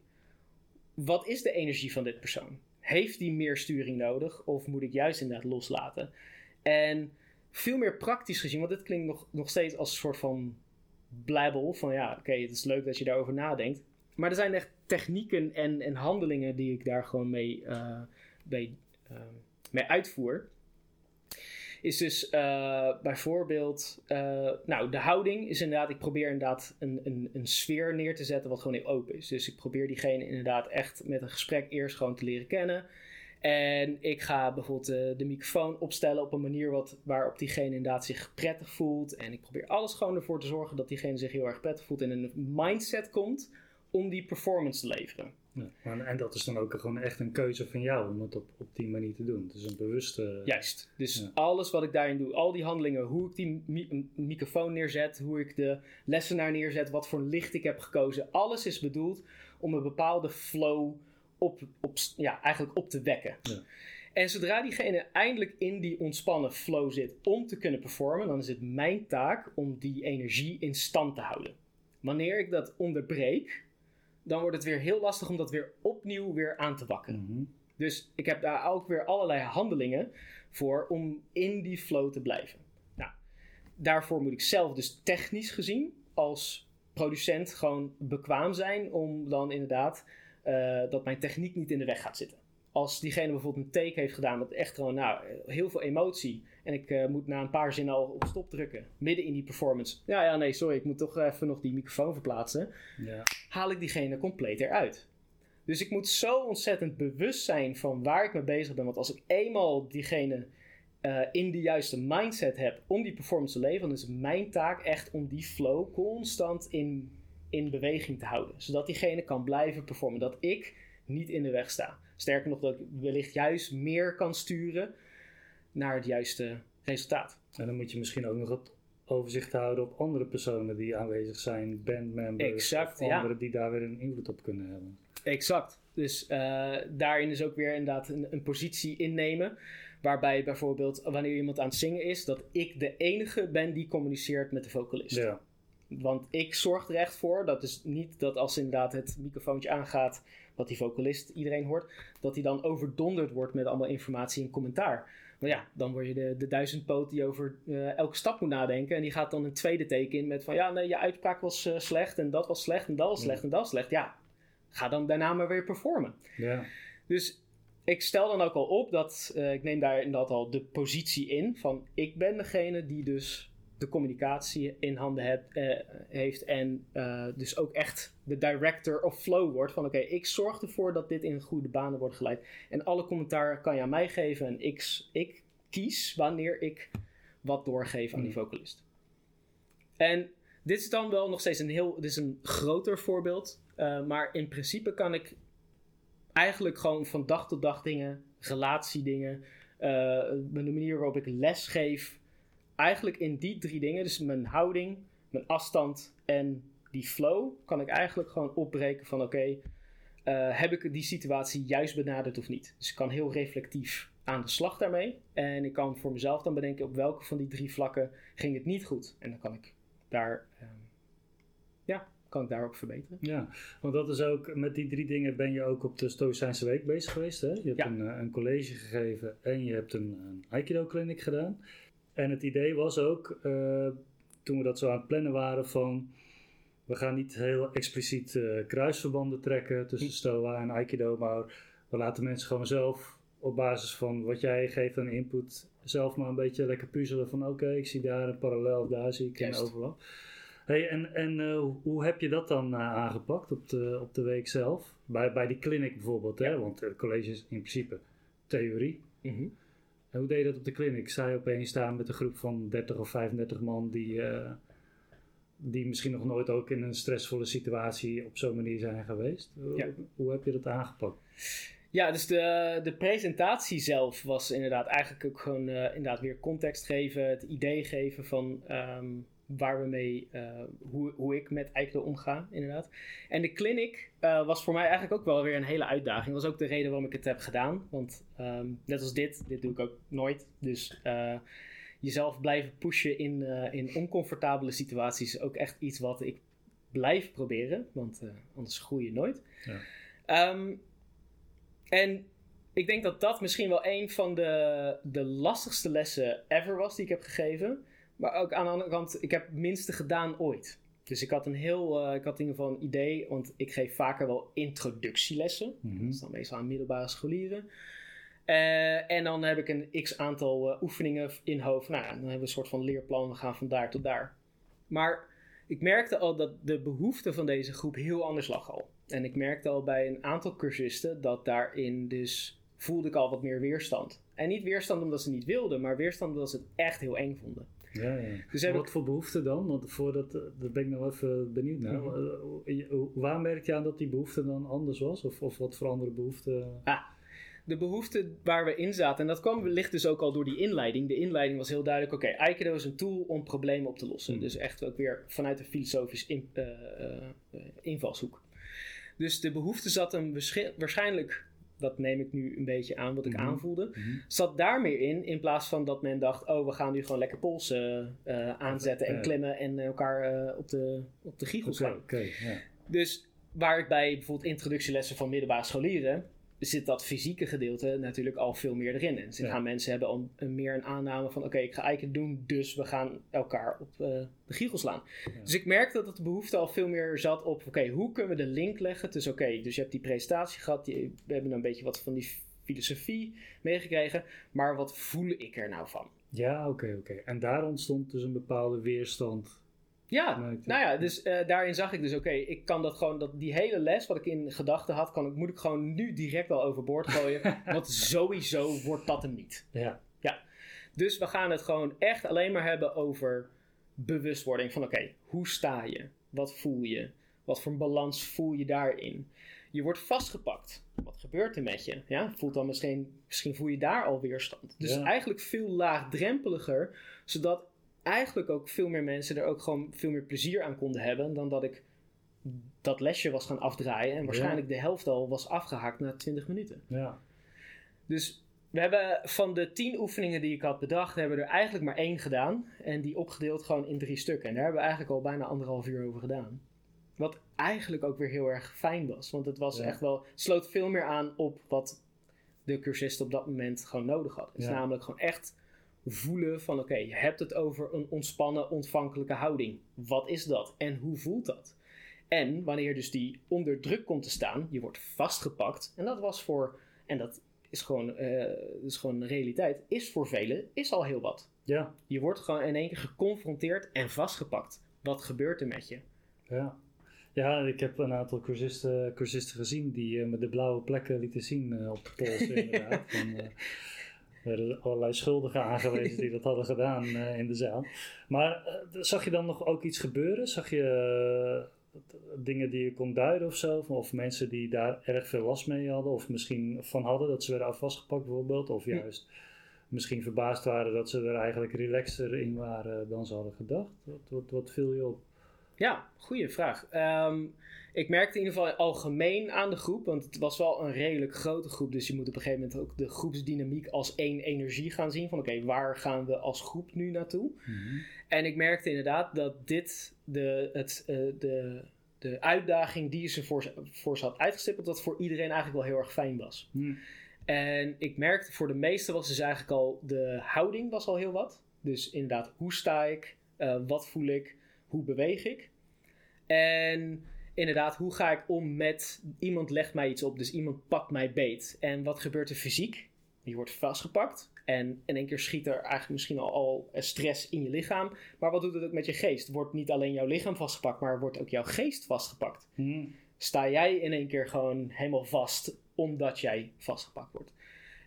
wat is de energie van dit persoon? Heeft die meer sturing nodig of moet ik juist inderdaad loslaten? En veel meer praktisch gezien, want dit klinkt nog, nog steeds als een soort van blabbel. Van ja, oké, het is leuk dat je daarover nadenkt. Maar er zijn echt technieken en, en handelingen die ik daar gewoon mee, mee, uh, mee uitvoer is dus uh, bijvoorbeeld, uh, nou, de houding is inderdaad, ik probeer inderdaad een, een, een sfeer neer te zetten wat gewoon heel open is. Dus ik probeer diegene inderdaad echt met een gesprek eerst gewoon te leren kennen. En ik ga bijvoorbeeld uh, de microfoon opstellen op een manier wat, waarop diegene inderdaad zich prettig voelt. En ik probeer alles gewoon ervoor te zorgen dat diegene zich heel erg prettig voelt en in een mindset komt om die performance te leveren. Ja, en dat is dan ook gewoon echt een keuze van jou om het op, op die manier te doen. Het is een bewuste. Juist. Dus alles wat ik daarin doe, al die handelingen, hoe ik die microfoon neerzet, hoe ik de lessenaar neerzet, wat voor licht ik heb gekozen, alles is bedoeld om een bepaalde flow op, op, ja, eigenlijk op te wekken. Ja. En zodra diegene eindelijk in die ontspannen flow zit om te kunnen performen, dan is het mijn taak om die energie in stand te houden. Wanneer ik dat onderbreek, dan wordt het weer heel lastig om dat weer opnieuw weer aan te wakkeren. Mhm. Dus ik heb daar ook weer allerlei handelingen voor om in die flow te blijven. Nou, daarvoor moet ik zelf dus technisch gezien als producent gewoon bekwaam zijn om dan inderdaad uh, dat mijn techniek niet in de weg gaat zitten als diegene bijvoorbeeld een take heeft gedaan met echt gewoon nou, heel veel emotie. En ik uh, moet na een paar zinnen al op stop drukken. Midden in die performance. Ja, ja, nee, sorry, ik moet toch even nog die microfoon verplaatsen. Ja. Haal ik diegene compleet eruit. Dus ik moet zo ontzettend bewust zijn van waar ik mee bezig ben. Want als ik eenmaal diegene uh, in de juiste mindset heb om die performance te leveren, dan is mijn taak echt om die flow constant in, in beweging te houden. Zodat diegene kan blijven performen. Dat ik niet in de weg sta. Sterker nog, dat ik wellicht juist meer kan sturen naar het juiste resultaat. En dan moet je misschien ook nog het overzicht houden op andere personen die aanwezig zijn, bandmembers exact, of anderen die daar weer een invloed op kunnen hebben. Exact. Dus uh, daarin is ook weer inderdaad een, een, positie innemen. Waarbij bijvoorbeeld wanneer iemand aan het zingen is, dat ik de enige ben die communiceert met de vocalist. Ja. Want ik zorg er echt voor, dat is niet dat als inderdaad het microfoontje aangaat, wat die vocalist iedereen hoort, dat hij dan overdonderd wordt met allemaal informatie en commentaar. Maar ja, dan word je de, de duizendpoot die over uh, elke stap moet nadenken. En die gaat dan een tweede teken in met van ja, nee, je uitspraak was uh, slecht en dat was slecht en dat was slecht en dat was slecht. Ja, ga dan daarna maar weer performen. Ja. Dus ik stel dan ook al op dat uh, ik neem daar inderdaad al de positie in van ik ben degene die dus de communicatie in handen heb, uh, heeft en uh, dus ook echt de director of flow wordt van oké, ik zorg ervoor dat dit in goede banen wordt geleid en alle commentaar kan je aan mij geven en ik, ik kies wanneer ik wat doorgeven aan die vocalist. En dit is dan wel nog steeds een heel, dit is een groter voorbeeld, uh, maar in principe kan ik eigenlijk gewoon van dag tot dag dingen, relatiedingen, uh, de manier waarop ik les geef, eigenlijk in die drie dingen, dus mijn houding, mijn afstand en die flow, kan ik eigenlijk gewoon opbreken van oké, uh, heb ik die situatie juist benaderd of niet? Dus ik kan heel reflectief aan de slag daarmee. En ik kan voor mezelf dan bedenken op welke van die drie vlakken ging het niet goed. En dan kan ik daar, uh, ja, kan ik daarop verbeteren. Ja, want dat is ook, met die drie dingen ben je ook op de Stoïcijnse Week bezig geweest. Hè? Je hebt Ja. een, eh, een college gegeven en je hebt een, een Aikido-clinic gedaan. En het idee was ook, eh, toen we dat zo aan het plannen waren, van... We gaan niet heel expliciet eh, kruisverbanden trekken tussen Stoa en Aikido, maar we laten mensen gewoon zelf op basis van wat jij geeft aan input zelf maar een beetje lekker puzzelen van oké, ik zie daar een parallel, daar zie ik een overlap. Hey, en en eh, hoe- heb je dat dan aangepakt op de, op de week zelf? Bij, bij die clinic bijvoorbeeld, hè? Want het college is in principe theorie. Mhm. En hoe deed je dat op de clinic? Je opeens staan met een groep van 30 of 35 man die, eh, die misschien nog nooit ook in een stressvolle situatie op zo'n manier zijn geweest? Hoe- Ja. Hoe heb je dat aangepakt? Ja, dus de, de presentatie zelf was inderdaad eigenlijk ook gewoon eh, inderdaad weer context geven, het idee geven van ehm, waar we mee, eh, hoe, hoe ik met Aikido omga, inderdaad. En de clinic eh, was voor mij eigenlijk ook wel weer een hele uitdaging. Dat was ook de reden waarom ik het heb gedaan. Want ehm, net als dit, dit doe ik ook nooit. Dus eh, jezelf blijven pushen in, in oncomfortabele situaties is ook echt iets wat ik blijf proberen. Want anders groei je nooit. Ja. Ehm, en ik denk dat dat misschien wel een van de, de lastigste lessen ever was die ik heb gegeven. Maar ook aan de andere kant, ik heb het minste gedaan ooit. Dus ik had een heel, eh, ik had in ieder geval een idee, want ik geef vaker wel introductielessen. Mhm. Dat is dan meestal aan middelbare scholieren. Eh, en dan heb ik een x aantal eh, oefeningen in hoofd. Nou, dan hebben we een soort van leerplan. We gaan van daar tot daar. Maar ik merkte al dat de behoefte van deze groep heel anders lag al. En ik merkte al bij een aantal cursisten dat daarin dus voelde ik al wat meer weerstand. En niet weerstand omdat ze niet wilden, maar weerstand omdat ze het echt heel eng vonden. Ja, ja. Dus Wat ik, voor behoefte dan? Want voordat, eh, daar ben ik nog even benieuwd naar. Mhm. Eh, je- Waar merk je aan dat die behoefte dan anders was? Of, of wat voor andere behoeften? de behoefte waar we in zaten, en dat kwam wellicht dus ook al door die inleiding. De inleiding was heel duidelijk: oké, Aikido is een tool om problemen op te lossen. Hmm. Dus echt ook weer vanuit een filosofisch in- eh, eh, eh, invalshoek. Dus de behoefte zat hem waarsch- waarschijnlijk, dat neem ik nu een beetje aan wat ik Mhm. aanvoelde, Mhm. zat daar meer in. In plaats van dat men dacht: oh, we gaan nu gewoon lekker polsen eh, aanzetten en Ja. klimmen en elkaar eh, op, de, op de giegel. Dus waar ik bij bijvoorbeeld introductielessen van middelbare scholieren zit dat fysieke gedeelte natuurlijk al veel meer erin. En ze Ja. gaan mensen hebben al een- meer een aanname van oké, ik ga eiken doen, dus we gaan elkaar op eh, de giegel slaan. Ja. Dus ik merkte dat de behoefte al veel meer zat op oké, hoe kunnen we de link leggen tussen oké, dus je hebt die presentatie gehad, die, we hebben een beetje wat van die filosofie meegekregen, maar wat voel ik er nou van? Ja, oké, oké. En daar ontstond dus een bepaalde weerstand. Ja, nou ja, dus eh, daarin zag ik dus, oké, ik kan dat gewoon, dat, die hele les wat ik in gedachten had, kan, ik- moet ik gewoon nu direct al overboord gooien. want sowieso wordt dat hem niet. Ja, Dus we gaan het gewoon echt alleen maar hebben over bewustwording van, oké, hoe sta je? Wat voel je? Wat voor een balans voel je daarin? Je wordt vastgepakt. Wat gebeurt er met je? Ja, voelt dan misschien, misschien voel je daar al weerstand. Dus Ja. eigenlijk veel laagdrempeliger, zodat eigenlijk ook veel meer mensen er ook gewoon veel meer plezier aan konden hebben dan dat ik dat lesje was gaan afdraaien en waarschijnlijk de helft al was afgehaakt na 20 minuten. ja. Dus we hebben van de 10 oefeningen die ik had bedacht, hebben we er eigenlijk maar één gedaan. En die opgedeeld gewoon in drie stukken. En daar hebben we eigenlijk al bijna anderhalf uur over gedaan. Wat eigenlijk ook weer heel erg fijn was. Want het was Ja. echt wel, sloot veel meer aan op wat de cursist op dat moment gewoon nodig had. Het is namelijk gewoon echt voelen van oké, je hebt het over een ontspannen, ontvankelijke houding. Wat is dat? En hoe voelt dat? En wanneer dus die onder druk komt te staan, je wordt vastgepakt. En dat was voor, en dat is gewoon, dat is gewoon een realiteit, is voor velen is al heel wat. Ja, Je wordt gewoon in één keer geconfronteerd en vastgepakt. Wat gebeurt er met je? ja. Ja, ik heb een aantal cursisten, cursisten gezien die eh, met de blauwe plekken lieten zien eh, op de pols inderdaad. Van, werden allerlei schuldigen aangewezen die dat hadden gedaan eh, in de zaal. Maar eh, zag je dan nog ook iets gebeuren? Zag je eh, dingen die je kon duiden of zo? Of mensen die daar erg veel last mee hadden? Of misschien van hadden dat ze werden af vastgepakt bijvoorbeeld? Of juist misschien verbaasd waren dat ze er eigenlijk relaxter in waren dan ze hadden gedacht? Wat, wat, wat viel je op? Ja, goede vraag. Ehm, ik merkte in ieder geval algemeen aan de groep, want het was wel een redelijk grote groep. Dus je moet op een gegeven moment ook de groepsdynamiek als één energie gaan zien. Van oké, waar gaan we als groep nu naartoe? En ik merkte inderdaad dat dit de, het, eh, de, de uitdaging die ze voor, voor ze had uitgestippeld, dat voor iedereen eigenlijk wel heel erg fijn was. Mhm. En ik merkte voor de meesten was dus eigenlijk al de houding was al heel wat. Dus inderdaad, hoe sta ik? Eh, wat voel ik? Hoe beweeg ik? En inderdaad, hoe ga ik om met iemand legt mij iets op, dus iemand pakt mij beet. En wat gebeurt er fysiek? Je wordt vastgepakt. En in één keer schiet er eigenlijk misschien al, al stress in je lichaam. Maar wat doet het ook met je geest? Wordt niet alleen jouw lichaam vastgepakt, maar wordt ook jouw geest vastgepakt. Mhm. Sta jij in één keer gewoon helemaal vast omdat jij vastgepakt wordt.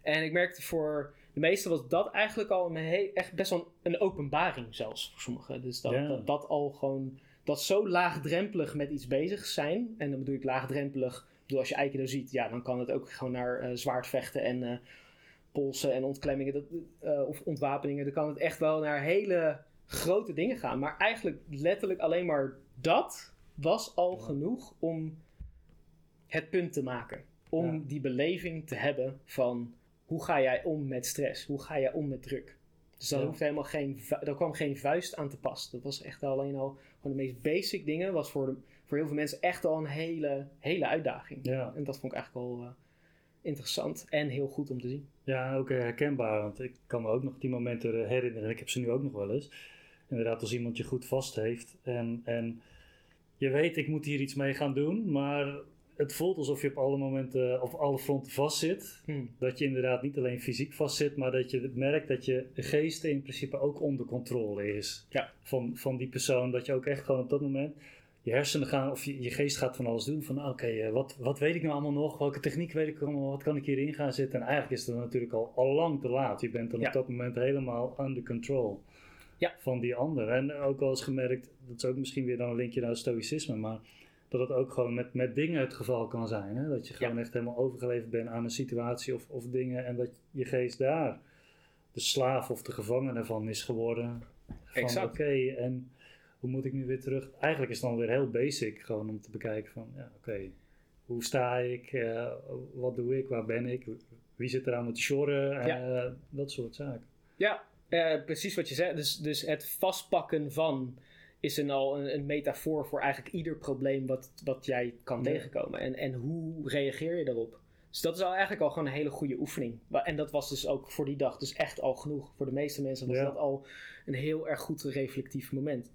En ik merkte voor de meesten was dat eigenlijk al een echt best wel een, openbaring zelfs voor sommigen. Dus dat, dat al gewoon, dat zo laagdrempelig met iets bezig zijn. En dan bedoel ik laagdrempelig, bedoel, als je Aikido ziet, ja, dan kan het ook gewoon naar eh, zwaardvechten en eh, polsen en ontklemmingen dat, eh, of ontwapeningen. Dan kan het echt wel naar hele grote dingen gaan. Maar eigenlijk letterlijk alleen maar dat was al Ja. genoeg om het punt te maken. Om Ja. die beleving te hebben van hoe ga jij om met stress? Hoe ga jij om met druk? Dus daar, Ja. hoeft helemaal geen, daar kwam geen vuist aan te pas. Dat was echt alleen al gewoon de meest basic dingen. Was voor, de, voor heel veel mensen echt al een hele, hele uitdaging. Ja. En dat vond ik eigenlijk wel eh, interessant en heel goed om te zien. Ja, ook eh, herkenbaar. Want ik kan me ook nog die momenten herinneren. Ik heb ze nu ook nog wel eens. Inderdaad, als iemand je goed vast heeft. En, en je weet, ik moet hier iets mee gaan doen. Maar het voelt alsof je op alle momenten, op alle fronten vast zit. Dat je inderdaad niet alleen fysiek vast zit. Maar dat je merkt dat je geest in principe ook onder controle is. Ja. Van, van die persoon. Dat je ook echt gewoon op dat moment je hersenen gaan, of je, je geest gaat van alles doen. Van oké, eh, wat, wat weet ik nou allemaal nog? Welke techniek weet ik allemaal? Wat kan ik hierin gaan zitten? En eigenlijk is het dan natuurlijk al, al lang te laat. Je bent dan Ja. op dat moment helemaal under control Ja. van die ander. En ook al eens gemerkt, dat is ook misschien weer dan een linkje naar stoïcisme, maar dat het ook gewoon met, met dingen het geval kan zijn. Hè? Dat je gewoon echt helemaal overgeleverd bent aan een situatie of, of dingen en dat je geest daar de slaaf of de gevangene van is geworden. Van oké, en hoe moet ik nu weer terug? Eigenlijk is het dan weer heel basic, gewoon om te bekijken van, ja, oké, hoe sta ik? Eh, wat doe ik? Waar ben ik? Wie zit er aan met sjorren? Eh, Dat soort zaken. Ja, eh, precies wat je zegt. Dus, dus het vastpakken van is een, al een, een metafoor voor eigenlijk ieder probleem wat, wat jij kan Ja. tegenkomen. En, en hoe reageer je daarop? Dus dat is al eigenlijk al gewoon een hele goede oefening. En dat was dus ook voor die dag dus echt al genoeg. Voor de meeste mensen was Ja. dat al een heel erg goed reflectief moment.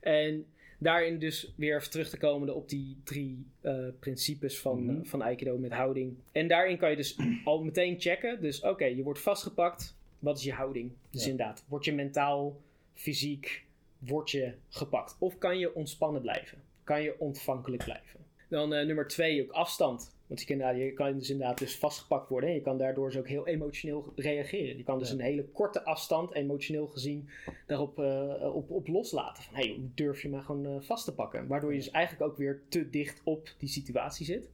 En daarin dus weer even terug te komen op die drie eh, principes van, eh, van Aikido met houding. En daarin kan je dus al meteen checken. Dus oké, je wordt vastgepakt. Wat is je houding? Dus Ja. inderdaad, word je mentaal, fysiek, word je gepakt? Of kan je ontspannen blijven? Kan je ontvankelijk blijven? Dan eh, nummer twee, ook afstand. Want je kan, je kan dus inderdaad dus vastgepakt worden. En je kan daardoor dus ook heel emotioneel reageren. Je kan dus Ja. een hele korte afstand, emotioneel gezien, daarop eh, op, op loslaten. Van, hey, hoe durf je me gewoon eh, vast te pakken? Waardoor je dus eigenlijk ook weer te dicht op die situatie zit.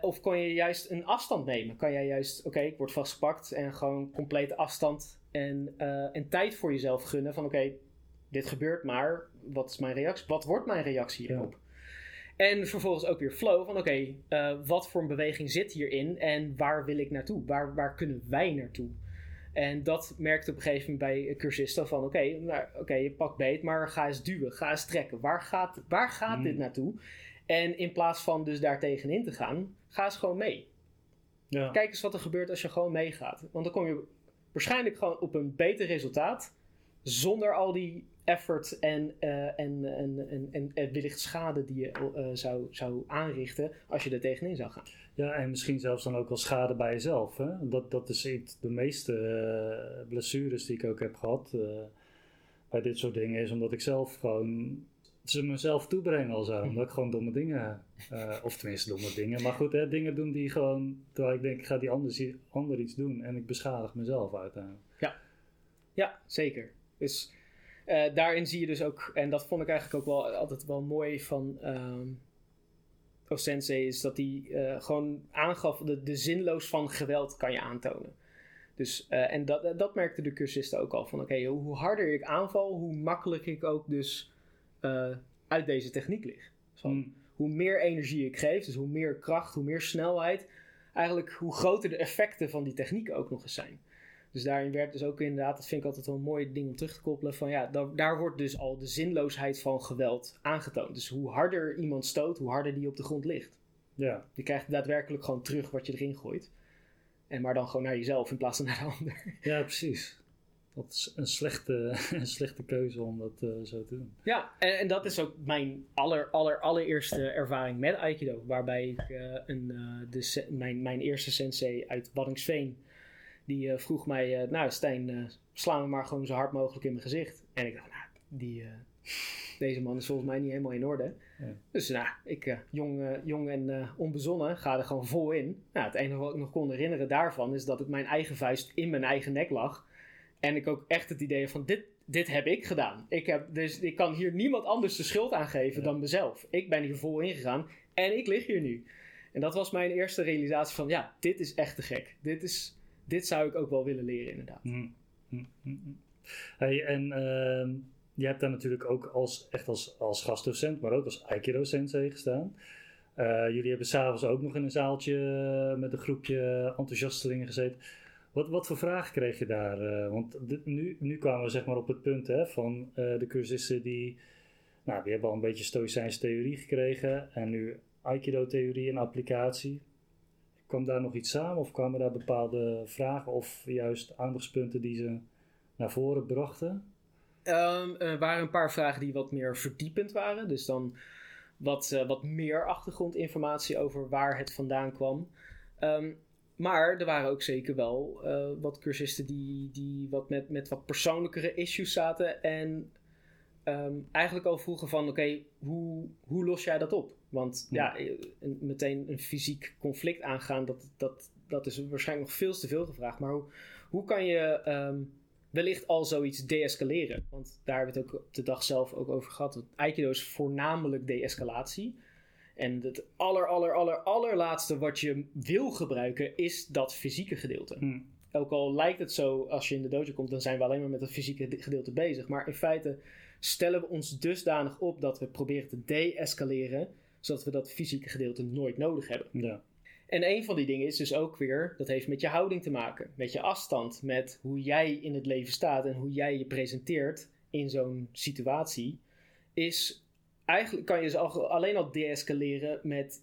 Of kan je juist een afstand nemen? Kan jij juist, oké, ik word vastgepakt en gewoon complete afstand en, en tijd voor jezelf gunnen van oké, dit gebeurt maar, wat is mijn reactie? Wat wordt mijn reactie Ja. hierop? En vervolgens ook weer flow van oké, eh, wat voor een beweging zit hierin en waar wil ik naartoe? Waar, waar kunnen wij naartoe? En dat merkte op een gegeven moment bij cursisten van oké, nou, oké, je pakt beet, maar ga eens duwen, ga eens trekken. Waar gaat, waar gaat Hmm. dit naartoe? En in plaats van dus daar tegenin te gaan, ga eens gewoon mee. Ja. Kijk eens wat er gebeurt als je gewoon meegaat. Want dan kom je waarschijnlijk gewoon op een beter resultaat. Zonder al die effort en, eh, en, en, en, en, en wellicht schade die je eh, zou, zou aanrichten als je er tegenin zou gaan. Ja, en misschien zelfs dan ook wel schade bij jezelf. Hè? Dat, dat is iets, de meeste eh, blessures die ik ook heb gehad eh, bij dit soort dingen, is omdat ik zelf gewoon ze mezelf toebrengen al zo. Omdat ik gewoon domme dingen, of tenminste domme dingen, maar goed, hè, dingen doen die gewoon, terwijl ik denk, ik ga die ander, ander iets doen en ik beschadig mezelf uiteindelijk. Ja, ja zeker. Dus uh, daarin zie je dus ook, en dat vond ik eigenlijk ook wel altijd wel mooi van um, Sensei, is dat hij uh, gewoon aangaf, de, de zinloos van geweld kan je aantonen. Dus, uh, en dat, dat merkte de cursisten ook al. Van oké, okay, hoe harder ik aanval, hoe makkelijk ik ook dus uit deze techniek lig. Van, mm. Hoe meer energie ik geef, dus hoe meer kracht, hoe meer snelheid, eigenlijk hoe groter de effecten van die techniek ook nog eens zijn. Dus daarin werd dus ook inderdaad, dat vind ik altijd wel een mooi ding om terug te koppelen, van ja, daar, daar wordt dus al de zinloosheid van geweld aangetoond. Dus hoe harder iemand stoot, hoe harder die op de grond ligt. Ja. Je krijgt daadwerkelijk gewoon terug wat je erin gooit. En maar dan gewoon naar jezelf in plaats van naar de ander. Ja, precies. Dat is een slechte, een slechte keuze om dat uh, zo te doen. Ja, en, en, dat is ook mijn aller, aller, allereerste ervaring met Aikido. Waarbij ik uh, een, uh, de, mijn, mijn eerste sensei uit Waddingsveen die uh, vroeg mij, uh, nou Stijn, uh, sla me maar gewoon zo hard mogelijk in mijn gezicht. En ik dacht, nou, die, deze man is volgens mij niet helemaal in orde. Ja. Dus nou, ik, jong, jong en onbezonnen, ga er gewoon vol in. Nou, het enige wat ik nog kon herinneren daarvan is dat ik mijn eigen vuist in mijn eigen nek lag. En ik ook echt het idee van, dit, dit heb ik gedaan. Ik, heb, dus, ik kan hier niemand anders de schuld aan geven dan mezelf. Ik ben hier vol ingegaan en ik lig hier nu. En dat was mijn eerste realisatie van, ja, dit is echt te gek. Dit is dit zou ik ook wel willen leren, inderdaad. Mm, mm, mm, hey, en uh, je hebt daar natuurlijk ook als, echt als, als gastdocent, maar ook als Aikido-sensei gestaan. Uh, jullie hebben s'avonds ook nog in een zaaltje eh, met een groepje enthousiastelingen gezeten. Wat, wat voor vragen kreeg je daar? Uh, want nu, nu kwamen we zeg maar op het punt hè, van de cursisten die, nou, die hebben al een beetje stoïcijnse theorie gekregen en nu Aikido-theorie en applicatie kwam daar nog iets samen of kwamen daar bepaalde vragen of juist aandachtspunten die ze naar voren brachten? Um, er waren een paar vragen die wat meer verdiepend waren. Dus dan wat, uh, wat meer achtergrondinformatie over waar het vandaan kwam. Um, maar er waren ook zeker wel uh, wat cursisten die, die wat met, met wat persoonlijkere issues zaten. En um, eigenlijk al vroegen van oké, hoe, hoe los jij dat op? Want ja, een, meteen een fysiek conflict aangaan, dat, dat, dat is waarschijnlijk nog veel te veel gevraagd. Maar hoe, hoe kan je um, wellicht al zoiets deescaleren? Want daar hebben we het ook op de dag zelf ook over gehad. Aikido is voornamelijk de-escalatie. En het aller, aller, aller, allerlaatste wat je wil gebruiken is dat fysieke gedeelte. Hmm. Ook al lijkt het zo, als je in de dojo komt, dan zijn we alleen maar met het fysieke gedeelte bezig. Maar in feite stellen we ons dusdanig op dat we proberen te de-escaleren zodat we dat fysieke gedeelte nooit nodig hebben. Ja. En een van die dingen is dus ook weer, dat heeft met je houding te maken, met je afstand, met hoe jij in het leven staat en hoe jij je presenteert in zo'n situatie, is eigenlijk kan je ze alleen al deescaleren met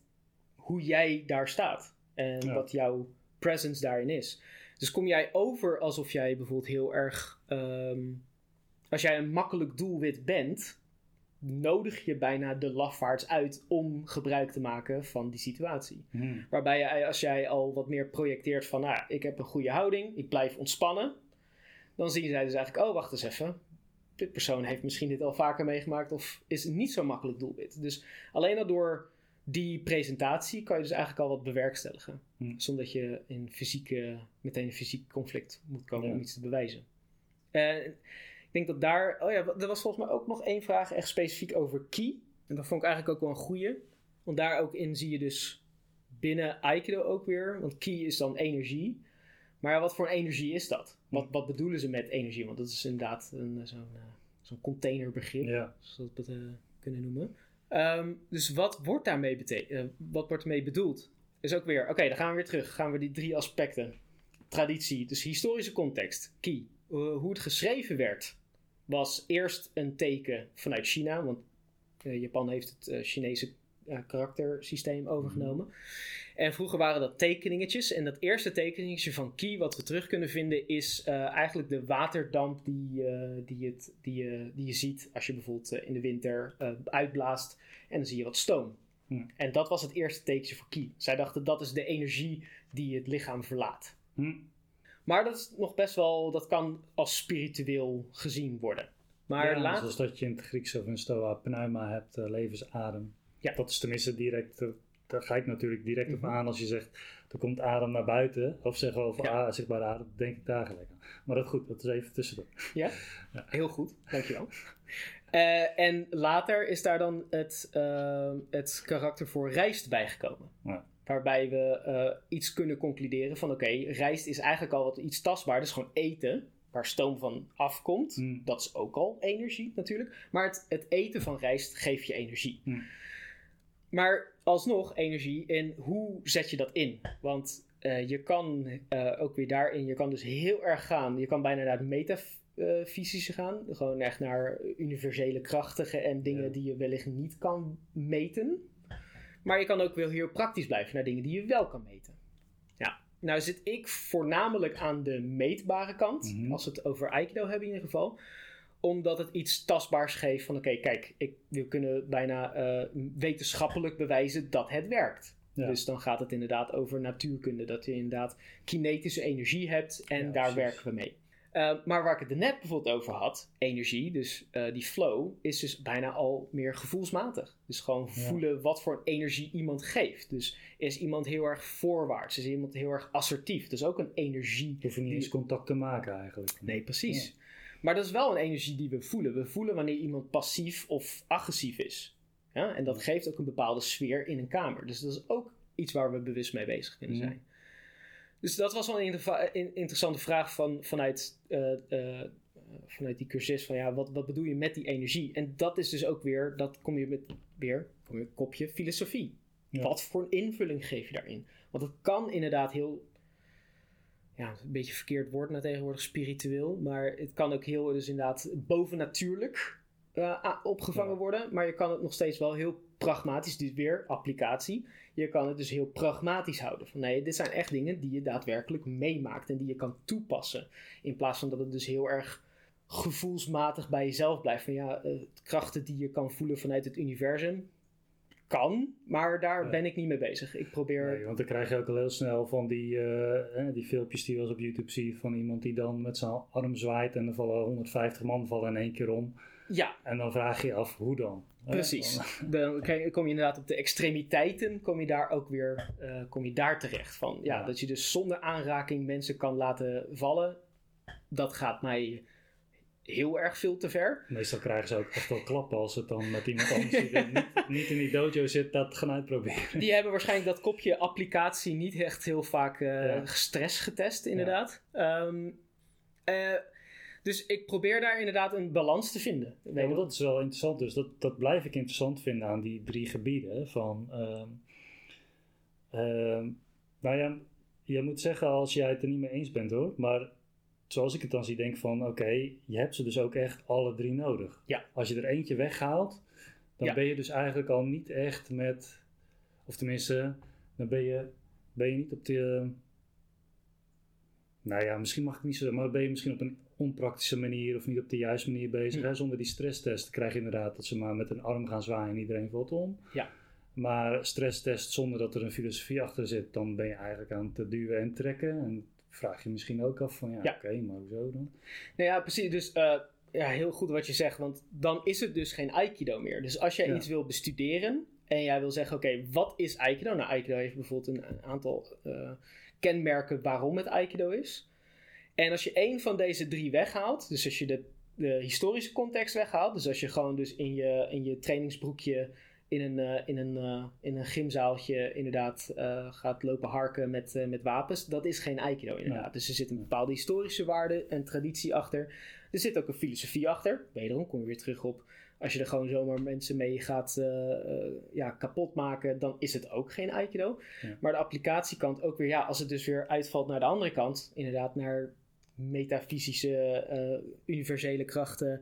hoe jij daar staat en wat jouw presence daarin is. Dus kom jij over alsof jij bijvoorbeeld heel erg, um, als jij een makkelijk doelwit bent, nodig je bijna de lafaards uit om gebruik te maken van die situatie. Hmm. Waarbij je, als jij al wat meer projecteert van, nou, ik heb een goede houding, ik blijf ontspannen, dan zien zij dus eigenlijk, oh, wacht eens even. Dit persoon heeft misschien dit al vaker meegemaakt of is niet zo makkelijk doelwit. Dus alleen al door die presentatie kan je dus eigenlijk al wat bewerkstelligen. Hmm. Zonder dat je in fysieke, meteen een fysiek conflict moet komen om iets te bewijzen. Uh, ik denk dat daar. Oh ja, er was volgens mij ook nog één vraag echt specifiek over ki. En dat vond ik eigenlijk ook wel een goede. Want daar ook in zie je dus binnen Aikido ook weer. Want ki is dan energie. Maar wat voor energie is dat? Wat, wat bedoelen ze met energie? Want dat is inderdaad zo'n uh, zo'n containerbegrip, ja. zoals we het uh, kunnen noemen. Um, dus wat wordt daarmee uh, wat wordt ermee bedoeld? Is ook weer, oké, dan gaan we weer terug. Gaan we die drie aspecten. Traditie, dus historische context, ki. Hoe het geschreven werd, was eerst een teken vanuit China, want uh, Japan heeft het uh, Chinese uh, karaktersysteem overgenomen. Mhm. En vroeger waren dat tekeningetjes. En dat eerste tekeningetje van Ki, wat we terug kunnen vinden, is eigenlijk de waterdamp die, die, het, die, die je ziet als je bijvoorbeeld in de winter uitblaast. En dan zie je wat stoom. Mhm. En dat was het eerste tekentje voor Ki. Zij dachten dat is de energie die het lichaam verlaat. Mhm. Maar dat is nog best wel, dat kan als spiritueel gezien worden. Maar ja, laat... zoals dat je in het Grieks of in Stoa pneuma hebt, uh, levensadem. Ja. Dat is tenminste direct, uh, daar ga ik natuurlijk direct op Mhm. aan als je zegt, er komt adem naar buiten. Of zeggen we over Ja. ja. zichtbare adem, denk ik daar gelijk aan. Maar dat goed, dat is even tussendoor. Heel goed, dankjewel. Eh en later is daar dan het, eh, het karakter voor rijst bijgekomen. Ja. Waarbij we eh, iets kunnen concluderen van oké, rijst is eigenlijk al wat iets tastbaar. Is gewoon eten, waar stoom van afkomt. Hmm. Dat is ook al energie natuurlijk. Maar het, het eten van rijst geeft je energie. Hmm. Maar alsnog energie en hoe zet je dat in? Want eh, je kan eh, ook weer daarin, je kan dus heel erg gaan. Je kan bijna naar het metafysische gaan. Gewoon echt naar universele krachtige en dingen Ja. die je wellicht niet kan meten. Maar je kan ook wel heel praktisch blijven naar dingen die je wel kan meten. Ja, nou zit ik voornamelijk aan de meetbare kant. Mhm. Als we het over Aikido hebben in ieder geval omdat het iets tastbaars geeft van oké, kijk, ik, we kunnen bijna eh, wetenschappelijk bewijzen dat het werkt. Ja. Dus dan gaat het inderdaad over natuurkunde. Dat je inderdaad kinetische energie hebt en Ja, daar precies. werken we mee. Eh, maar waar ik het net bijvoorbeeld over had, energie, dus eh, die flow, is dus bijna al meer gevoelsmatig. Dus gewoon Ja. voelen wat voor energie iemand geeft. Dus is iemand heel erg voorwaarts, is iemand heel erg assertief. Dus ook een energie. Je hoeft niet die- eens contact te maken eigenlijk. Nee, precies. Maar dat is wel een energie die we voelen. We voelen wanneer iemand passief of agressief is. Ja? En dat geeft ook een bepaalde sfeer in een kamer. Dus dat is ook iets waar we bewust mee bezig kunnen zijn. Dus dat was wel een interessante vraag van, vanuit, eh, eh, vanuit die cursus. Van ja, wat, wat bedoel je met die energie? En dat is dus ook weer, dat kom je met weer, kom je een kopje filosofie. Ja. Wat voor een invulling geef je daarin? Want het kan inderdaad heel ja, een beetje verkeerd woord naar tegenwoordig, spiritueel. Maar het kan ook heel, dus inderdaad, bovennatuurlijk eh, opgevangen Ja. worden. Maar je kan het nog steeds wel heel pragmatisch, dus weer applicatie. Je kan het dus heel pragmatisch houden. Van nee, dit zijn echt dingen die je daadwerkelijk meemaakt en die je kan toepassen. In plaats van dat het dus heel erg gevoelsmatig bij jezelf blijft. Van ja, eh, krachten die je kan voelen vanuit het universum. Kan, maar daar Ja. ben ik niet mee bezig. Ik probeer. Nee, want dan krijg je ook al heel snel van die, eh, eh, die filmpjes die je wel eens op YouTube ziet van iemand die dan met zijn arm zwaait en er vallen 150 man vallen in één keer om. Ja, En dan vraag je je af hoe dan? Precies. Dan- kom je inderdaad op de extremiteiten, kom je daar ook weer eh, kom je daar terecht. Van, ja, Ja. Dat je dus zonder aanraking mensen kan laten vallen, dat gaat mij heel erg veel te ver. Meestal krijgen ze ook echt wel klappen als het dan met iemand anders die niet, niet in die dojo zit dat gaan uitproberen. Die hebben waarschijnlijk dat kopje applicatie niet echt heel vaak Ja. stress getest, inderdaad. Ehm, eh, dus ik probeer daar inderdaad een balans te vinden. Ja, maar dat is wel interessant. Dus dat, dat blijf ik interessant vinden aan die drie gebieden. Van, ehm, ehm, nou ja, je moet zeggen als jij het er niet mee eens bent hoor. Maar zoals ik het dan zie, denk ik van oké, je hebt ze dus ook echt alle drie nodig. Ja. Als je er eentje weghaalt, dan Ja. ben je dus eigenlijk al niet echt met, of tenminste, dan ben je, ben je niet op de, nou ja, misschien mag ik niet zo zeggen, maar ben je misschien op een onpraktische manier of niet op de juiste manier bezig. Hm. Hè? Zonder die stresstest krijg je inderdaad dat ze maar met een arm gaan zwaaien en iedereen valt om. Ja. Maar stresstest zonder dat er een filosofie achter zit, dan ben je eigenlijk aan het duwen en trekken. En vraag je misschien ook af van ja, Ja. oké, maar hoezo dan? Nou ja, precies. Dus eh, ja, heel goed wat je zegt. Want dan is het dus geen Aikido meer. Dus als jij Ja. iets wil bestuderen en jij wil zeggen: oké, wat is Aikido? Nou, Aikido heeft bijvoorbeeld een, een aantal eh, kenmerken waarom het Aikido is. En als je één van deze drie weghaalt, dus als je de, de historische context weghaalt, dus als je gewoon dus in je, in je trainingsbroekje in een, eh, in een, eh, in een gymzaaltje inderdaad eh, gaat lopen harken met, met wapens, dat is geen Aikido inderdaad. Dus er zit een bepaalde historische waarde en traditie achter. Er zit ook een filosofie achter. Wederom kom je weer terug op. Als je er gewoon zomaar mensen mee gaat ja, kapot maken, dan is het ook geen Aikido. Ja. Maar de applicatiekant ook weer, ja, als het dus weer uitvalt naar de andere kant, inderdaad naar metafysische, eh, universele krachten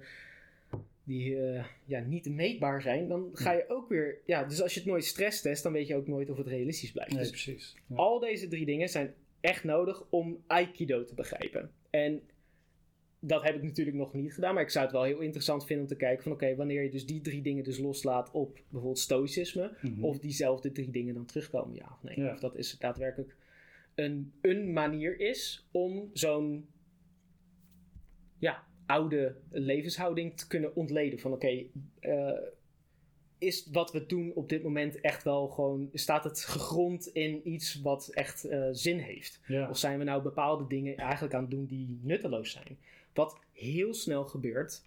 die eh, ja, niet meetbaar zijn, dan ga je ook weer, ja, dus als je het nooit stresstest, dan weet je ook nooit of het realistisch blijft. Nee, Dus precies. Ja. al deze drie dingen zijn echt nodig om Aikido te begrijpen. En dat heb ik natuurlijk nog niet gedaan, maar ik zou het wel heel interessant vinden om te kijken van oké, wanneer je dus die drie dingen dus loslaat op bijvoorbeeld stoïcisme, Mhm. of diezelfde drie dingen dan terugkomen, ja of nee. Ja. Of dat is daadwerkelijk een, een manier is om zo'n ja, oude levenshouding te kunnen ontleden. Van oké, eh, is wat we doen op dit moment echt wel gewoon, staat het gegrond in iets wat echt eh, zin heeft? Ja. Of zijn we nou bepaalde dingen eigenlijk aan het doen die nutteloos zijn? Wat heel snel gebeurt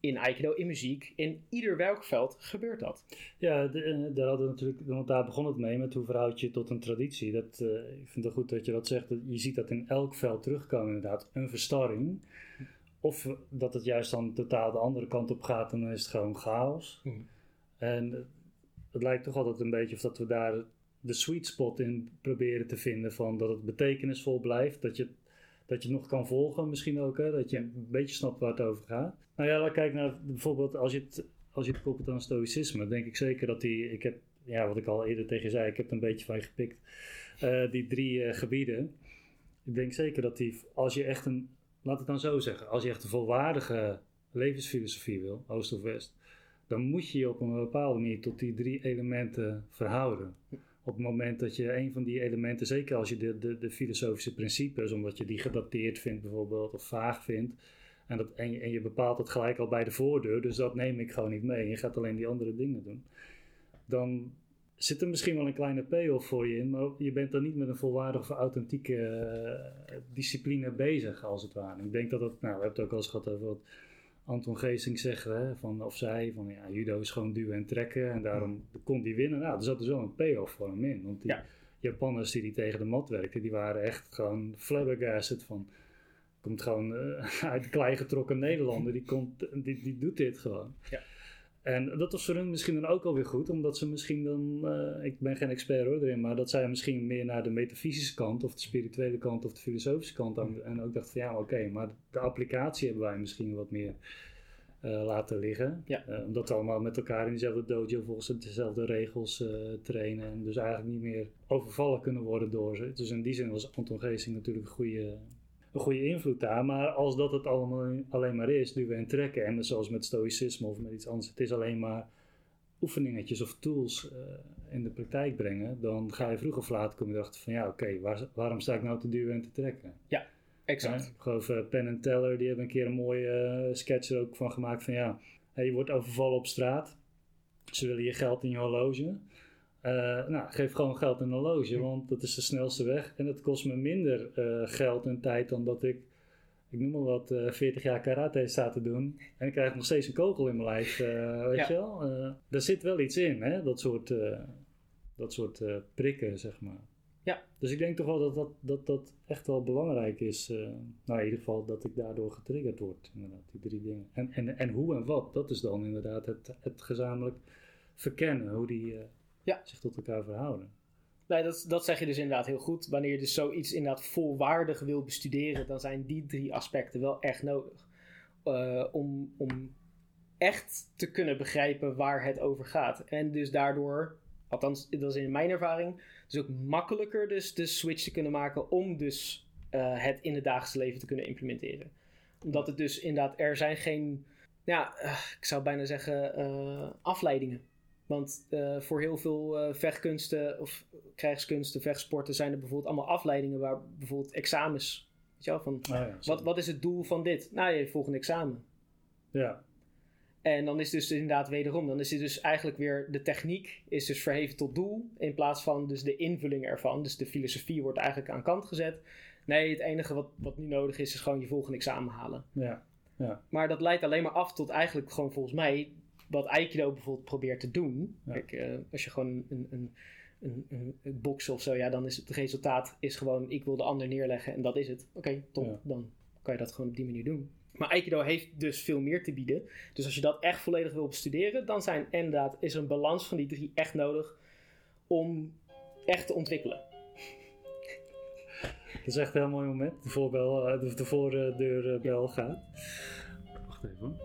in Aikido, in muziek, in ieder werkveld gebeurt dat. Ja, de- daar hadden we natuurlijk, want daar begon het mee met hoe verhoud je tot een traditie. Dat, eh, ik vind het goed dat je dat zegt. dat Je ziet dat in elk veld terugkomen inderdaad. Een verstarring. Of dat het juist dan totaal de andere kant op gaat en dan is het gewoon chaos. Mhm. En eh, het lijkt toch altijd een beetje of dat we daar de sweet spot in proberen te vinden van dat het betekenisvol blijft. Dat je, dat je het nog kan volgen misschien ook. Hè? Dat je een beetje snapt waar het over gaat. Nou ja, kijken naar bijvoorbeeld als je het, als je het koppelt aan stoïcisme. denk ik zeker dat die, ik heb, ja wat ik al eerder tegen je zei, ik heb er een beetje van je gepikt. Eh, die drie eh, gebieden. Ik denk zeker dat die, als je echt een, laat het dan zo zeggen. Als je echt een volwaardige levensfilosofie wil, oost of west. Dan moet je je op een bepaalde manier tot die drie elementen verhouden. Op het moment dat je een van die elementen, zeker als je de, de, de filosofische principes, omdat je die gedateerd vindt bijvoorbeeld, of vaag vindt, en, dat, en, je, en je bepaalt het gelijk al bij de voordeur, dus dat neem ik gewoon niet mee. Je gaat alleen die andere dingen doen. Dan zit er misschien wel een kleine payoff voor je in, maar je bent dan niet met een volwaardige of authentieke eh, discipline bezig, als het ware. Ik denk dat het, nou, we hebben het ook al eens gehad over wat Anton Geesing zegt, hè, van, of zij, van ja, judo is gewoon duwen en trekken en daarom kon die winnen. Nou, er zat dus wel een payoff voor hem in, want die Ja. Japanners die, die tegen de mat werkten, die waren echt gewoon flabbergasted van komt gewoon eh, uit de klei getrokken Nederlander. Die, komt, die, die doet dit gewoon. Ja. En dat was voor hun misschien dan ook alweer goed, omdat ze misschien dan, eh, ik ben geen expert hoor erin, maar dat zij misschien meer naar de metafysische kant of de spirituele kant of de filosofische kant aan, en ook dachten van ja, oké, maar de applicatie hebben wij misschien wat meer eh, laten liggen. Ja. Eh, omdat we allemaal met elkaar in dezelfde dojo volgens dezelfde regels trainen en dus eigenlijk niet meer overvallen kunnen worden door ze. Dus in die zin was Anton Geesing natuurlijk een goede, een goede invloed daar. Maar als dat het allemaal alleen maar is, duwen en trekken. En zoals met stoïcisme of met iets anders, het is alleen maar oefeningetjes of tools eh, in de praktijk brengen. Dan ga je vroeg of laat komen erachter van ja, oké, waar, waarom sta ik nou te duwen en te trekken? Exact. Ja, ik geloof Penn en Teller, die hebben een keer een mooie eh, sketch er ook van gemaakt van ja, je wordt overvallen op straat. Ze willen je geld in je horloge. Eh, nou, geef gewoon geld in een horloge, want dat is de snelste weg. En dat kost me minder eh, geld en tijd dan dat ik, ik noem maar wat, eh 40 jaar karate sta te doen. En ik krijg nog steeds een kogel in mijn lijf, weet Ja. je wel. Daar zit wel iets in, hè? dat soort, dat soort prikken, zeg maar. Ja. Dus ik denk toch wel dat dat, dat, dat echt wel belangrijk is. nou, in ieder geval dat ik daardoor getriggerd word, inderdaad, die drie dingen. En, en, en hoe en wat, dat is dan inderdaad het, het gezamenlijk verkennen, hoe die Ja. zich tot elkaar verhouden. Nee, dat, dat zeg je dus inderdaad heel goed. Wanneer je dus zoiets inderdaad volwaardig wil bestuderen, dan zijn die drie aspecten wel echt nodig. Eh, om, om echt te kunnen begrijpen waar het over gaat. En dus daardoor, althans dat is in mijn ervaring, dus ook makkelijker dus de switch te kunnen maken om dus eh, het in het dagelijks leven te kunnen implementeren. Omdat het dus inderdaad, er zijn geen, ja, eh, ik zou bijna zeggen afleidingen. Want eh, voor heel veel eh, vechtkunsten of krijgskunsten, vechtsporten zijn er bijvoorbeeld allemaal afleidingen waar bijvoorbeeld examens. Weet je wel, van Oh ja, zo. wat, wat is het doel van dit? Nou, je volgt een examen. ja, En dan is dus inderdaad wederom, dan is het dus eigenlijk weer de techniek is dus verheven tot doel in plaats van dus de invulling ervan. Dus de filosofie wordt eigenlijk aan kant gezet. Nee, het enige wat, wat nu nodig is, is gewoon je volgende examen halen. ja, Maar dat leidt alleen maar af tot eigenlijk gewoon volgens mij wat Aikido bijvoorbeeld probeert te doen. Ja. Kijk, eh, als je gewoon een, een, een, een, een boksen of zo, ja, dan is het resultaat is gewoon ik wil de ander neerleggen en dat is het. Oké, top, Ja. dan kan je dat gewoon op die manier doen. Maar Aikido heeft dus veel meer te bieden. Dus als je dat echt volledig wil bestuderen, dan zijn inderdaad, is een balans van die drie echt nodig om echt te ontwikkelen. dat is echt een heel mooi moment. De, voorbel, eh, de, de voordeurbel gaat. Wacht even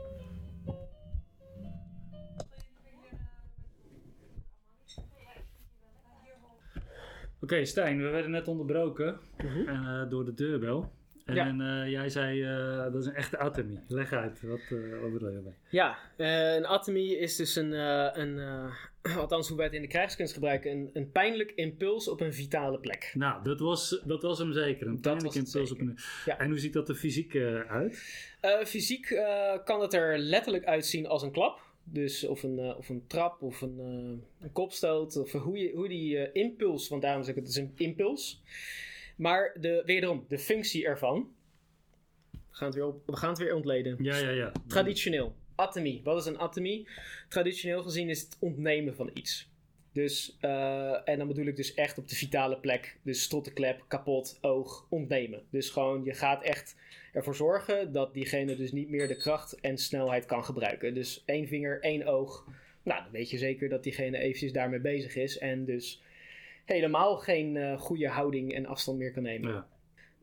Oké, Stijn, we werden net onderbroken Mhm. eh, door de deurbel. En eh, jij zei, uh, dat is een echte atomy. Leg uit, wat, wat bedoel je daarbij? Ja, een atomy is dus een, een althans hoe wij het in de krijgskunst gebruiken, een, een pijnlijk impuls op een vitale plek. Nou, dat was, dat was hem zeker. Een pijnlijk impuls op een... Ja. En hoe ziet dat er fysiek uit? fysiek kan het er letterlijk uitzien als een klap. Dus of een, of een trap of een, een kopstoot. Of hoe, je, hoe die impuls, want daarom zeg ik het is een impuls maar de, wederom, de functie ervan. We gaan het weer, op, we gaan het weer ontleden. Ja, ja, ja. Traditioneel. Atomy. Wat is een atomy? Traditioneel gezien is het ontnemen van iets. Dus, uh, en dan bedoel ik dus echt op de vitale plek. Dus strottenklep, kapot, oog, ontnemen. Dus gewoon, je gaat echt ervoor zorgen dat diegene dus niet meer de kracht en snelheid kan gebruiken. Dus één vinger, één oog. Nou, dan weet je zeker dat diegene eventjes daarmee bezig is. En dus helemaal geen uh, goede houding en afstand meer kan nemen. Ja.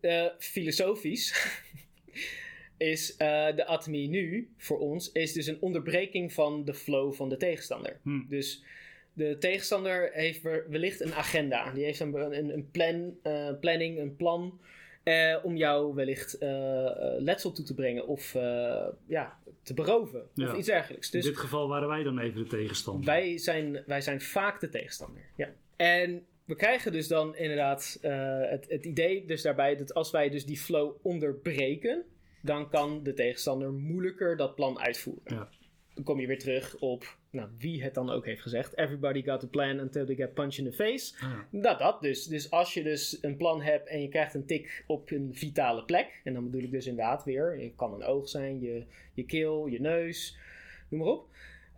Uh, filosofisch is uh, de atomie nu voor ons is dus een onderbreking van de flow van de tegenstander. Hmm. Dus de tegenstander heeft wellicht een agenda. Die heeft een, een, een plan, planning, een plan. om jou wellicht letsel toe te brengen of ja, te beroven of iets dergelijks. Dus In dit geval waren wij dan even de tegenstander. Wij zijn, wij zijn vaak de tegenstander. Ja. En we krijgen dus dan inderdaad het, het idee dus daarbij dat als wij dus die flow onderbreken, dan kan de tegenstander moeilijker dat plan uitvoeren. Ja. Dan kom je weer terug op nou, wie het dan ook heeft gezegd. Everybody got a plan until they get punched in the face. Ja. Nou, dat dus. Dus als je dus een plan hebt en je krijgt een tik op een vitale plek. En dan bedoel ik dus inderdaad weer. Het kan een oog zijn, je, je keel, je neus, noem maar op.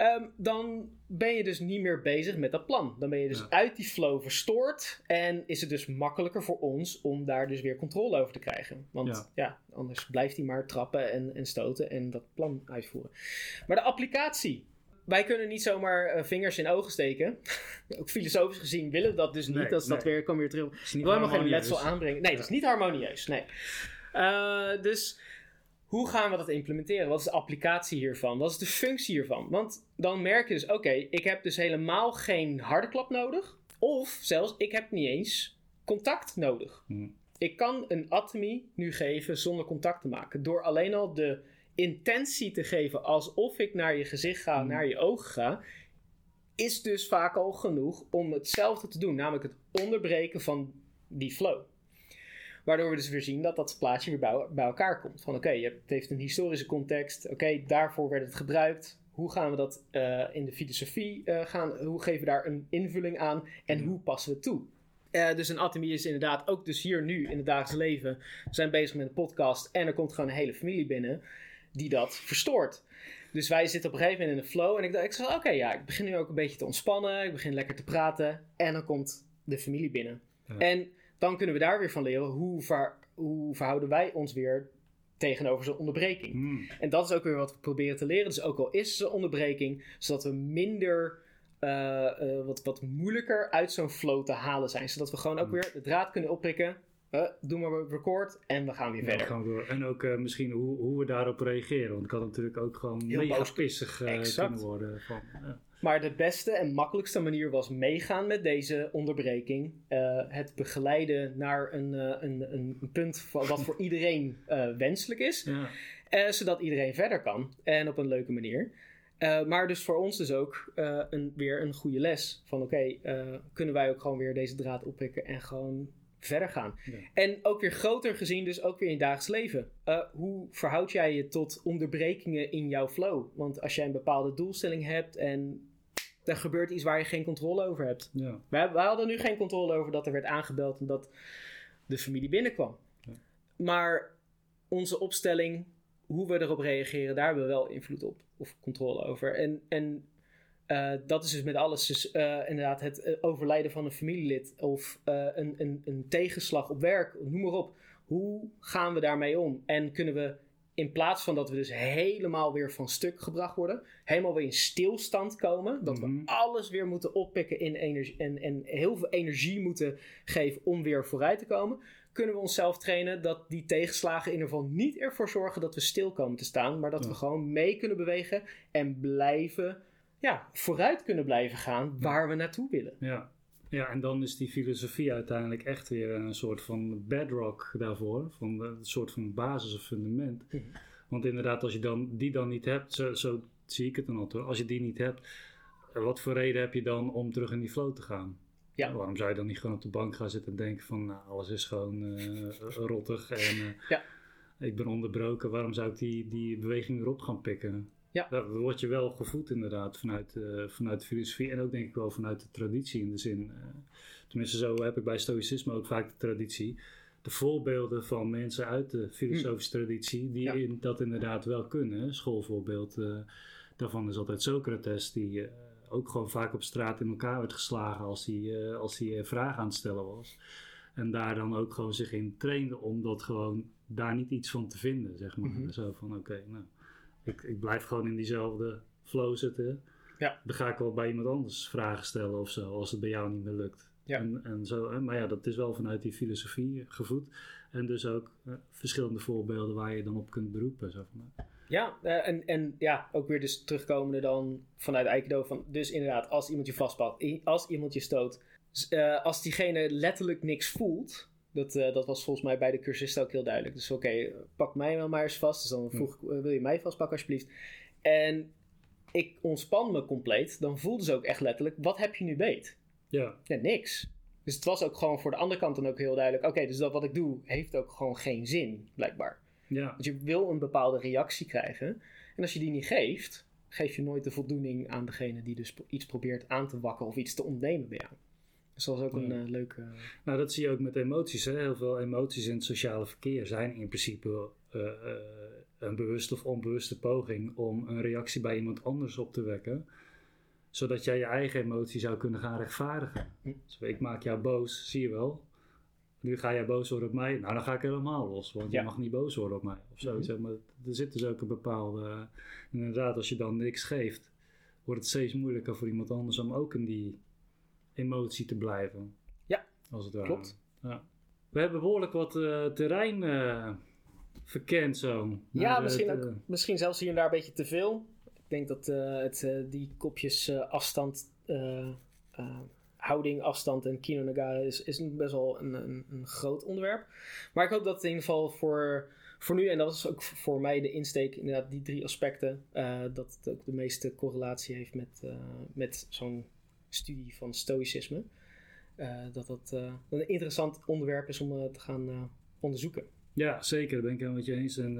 Ehm, dan ben je dus niet meer bezig met dat plan. Dan ben je dus uit die flow verstoord. En is het dus makkelijker voor ons om daar dus weer controle over te krijgen. Want ja, anders blijft hij maar trappen en, en stoten en dat plan uitvoeren. Maar de applicatie. Wij kunnen niet zomaar uh, vingers in ogen steken. Ook filosofisch gezien willen we dat dus niet. Nee, dat is dat weer, kom weer terug. We wil helemaal geen letsel aanbrengen. Nee, dat is niet harmonieus. Nee. Uh, dus hoe gaan we dat implementeren? Wat is de applicatie hiervan? Wat is de functie hiervan? Want dan merk je dus, oké, ik heb dus helemaal geen harde klap nodig. Of zelfs, ik heb niet eens contact nodig. Hmm. Ik kan een atomy nu geven zonder contact te maken. Door alleen al de intentie te geven alsof ik naar je gezicht ga, hmm. naar je ogen ga. Is dus vaak al genoeg om hetzelfde te doen. Namelijk het onderbreken van die flow. Waardoor we dus weer zien dat dat plaatje weer bij, bij elkaar komt. Van oké, het heeft een historische context. Oké, daarvoor werd het gebruikt. Hoe gaan we dat uh, in de filosofie uh, gaan? Hoe geven we daar een invulling aan? En hoe passen we het toe? Uh, dus een atomie is inderdaad ook dus hier nu in het dagelijks leven. We zijn bezig met een podcast en er komt gewoon een hele familie binnen die dat verstoort. Dus wij zitten op een gegeven moment in de flow. En ik dacht, ik oké, ja, ik begin nu ook een beetje te ontspannen. Ik begin lekker te praten. En dan komt de familie binnen. Ja. En dan kunnen we daar weer van leren hoe, ver, hoe verhouden wij ons weer tegenover zo'n onderbreking. Hmm. En dat is ook weer wat we proberen te leren. Dus ook al is ze onderbreking, zodat we minder, uh, uh, wat, wat moeilijker uit zo'n flow te halen zijn. Zodat we gewoon ook hmm. weer de draad kunnen opprikken. Uh, doe maar record en we gaan weer verder. Gaan door. En ook misschien hoe, hoe we daarop reageren. Want het kan natuurlijk ook gewoon Heel mega pissig kunnen worden. Van, maar de beste en makkelijkste manier was meegaan met deze onderbreking. Uh, het begeleiden naar een, uh, een, een, punt wat voor iedereen uh, wenselijk is. Ja. zodat iedereen verder kan. En op een leuke manier. maar dus voor ons dus ook een, weer een goede les. Van oké, kunnen wij ook gewoon weer deze draad oppikken en gewoon verder gaan. Ja. En ook weer groter gezien, dus ook weer in het dagelijks leven. hoe verhoud jij je tot onderbrekingen in jouw flow? Want als jij een bepaalde doelstelling hebt en er gebeurt iets waar je geen controle over hebt. Ja. Wij, wij, hadden nu geen controle over dat er werd aangebeld en dat de familie binnenkwam. Ja. Maar onze opstelling, hoe we erop reageren, daar hebben we wel invloed op of controle over. En, en uh, dat is dus met alles, dus, uh, inderdaad, het uh, overlijden van een familielid of een, een, een tegenslag op werk, noem maar op. Hoe gaan we daarmee om? En kunnen we in plaats van dat we dus helemaal weer van stuk gebracht worden, helemaal weer in stilstand komen, dat we mhm. alles weer moeten oppikken in energie, en, en heel veel energie moeten geven om weer vooruit te komen, kunnen we onszelf trainen dat die tegenslagen in ieder geval niet ervoor zorgen dat we stil komen te staan, maar dat we gewoon mee kunnen bewegen en blijven, ja, vooruit kunnen blijven gaan waar we naartoe willen. Ja. Ja, en dan is die filosofie uiteindelijk echt weer een soort van bedrock daarvoor. Van een soort van basis of fundament. Mhm. Want inderdaad, als je dan, die dan niet hebt, zo, zo zie ik het dan altijd. Als je die niet hebt, wat voor reden heb je dan om terug in die flow te gaan? Ja. Waarom zou je dan niet gewoon op de bank gaan zitten en denken van nou, alles is gewoon eh, rottig en eh, Ja. ik ben onderbroken. Waarom zou ik die, die beweging weer op gaan pikken? Ja. Daar word je wel gevoed inderdaad vanuit, eh, vanuit de filosofie en ook denk ik wel vanuit de traditie in de zin. eh, tenminste zo heb ik bij stoïcisme ook vaak de traditie. De voorbeelden van mensen uit de filosofische traditie die Ja. in, dat inderdaad wel kunnen. Schoolvoorbeeld eh, daarvan is altijd Socrates die... ook gewoon vaak op straat in elkaar werd geslagen als hij, als hij vragen aan het stellen was. En daar dan ook gewoon zich in trainde om dat gewoon daar niet iets van te vinden, zeg maar. Mhm. Zo van, oké, nou, ik, ik blijf gewoon in diezelfde flow zitten. Ja. Dan ga ik wel bij iemand anders vragen stellen of zo, als het bij jou niet meer lukt. Ja. En, en zo, maar ja, dat is wel vanuit die filosofie gevoed. En dus ook verschillende voorbeelden waar je dan op kunt beroepen. Zo van, Ja, eh, en, en ja, ook weer dus terugkomende dan vanuit Aikido. Van, dus inderdaad, als iemand je vastpakt, als iemand je stoot, eh, als diegene letterlijk niks voelt. Dat, eh, dat was volgens mij bij de cursisten ook heel duidelijk. Dus oké, pak mij wel maar eens vast. Dus dan vroeg ik, eh, wil je mij vastpakken alsjeblieft? En ik ontspan me compleet. Dan voelden ze ook echt letterlijk, wat heb je nu beet? ja, Ja, niks. Dus het was ook gewoon voor de andere kant dan ook heel duidelijk. Oké, dus dat wat ik doe heeft ook gewoon geen zin, blijkbaar. ja, Want je wil een bepaalde reactie krijgen. En als je die niet geeft, geef je nooit de voldoening aan degene die dus iets probeert aan te wakken of iets te ontnemen bij jou. Dus dat was ook een eh, leuke. Nou, dat zie je ook met emoties. Hè? Heel veel emoties in het sociale verkeer zijn in principe eh, eh, een bewuste of onbewuste poging om een reactie bij iemand anders op te wekken. Zodat jij je eigen emotie zou kunnen gaan rechtvaardigen. Hm. Dus ik maak jou boos, zie je wel. Nu ga jij boos worden op mij. Nou, dan ga ik helemaal los. Want Ja. je mag niet boos worden op mij. Of zo. Mhm. zeg maar, er zit dus ook een bepaalde... Inderdaad, als je dan niks geeft, wordt het steeds moeilijker voor iemand anders om ook in die emotie te blijven. Ja, Als het ware. klopt. Ja. We hebben behoorlijk wat eh, terrein eh, verkend zo. Ja, misschien, ook, eh, misschien zelfs hier en daar een beetje te veel. Ik denk dat het, die kopjes afstand, houding, afstand en Kino Nagara is, best wel een, een, een groot onderwerp. Maar ik hoop dat het in ieder geval voor, voor nu, en dat is ook voor mij de insteek, inderdaad die drie aspecten, dat het ook de meeste correlatie heeft met, met zo'n studie van stoïcisme. Eh, dat dat eh, een interessant onderwerp is om eh, te gaan onderzoeken. Ja, zeker. Dat ben ik helemaal met je eens. En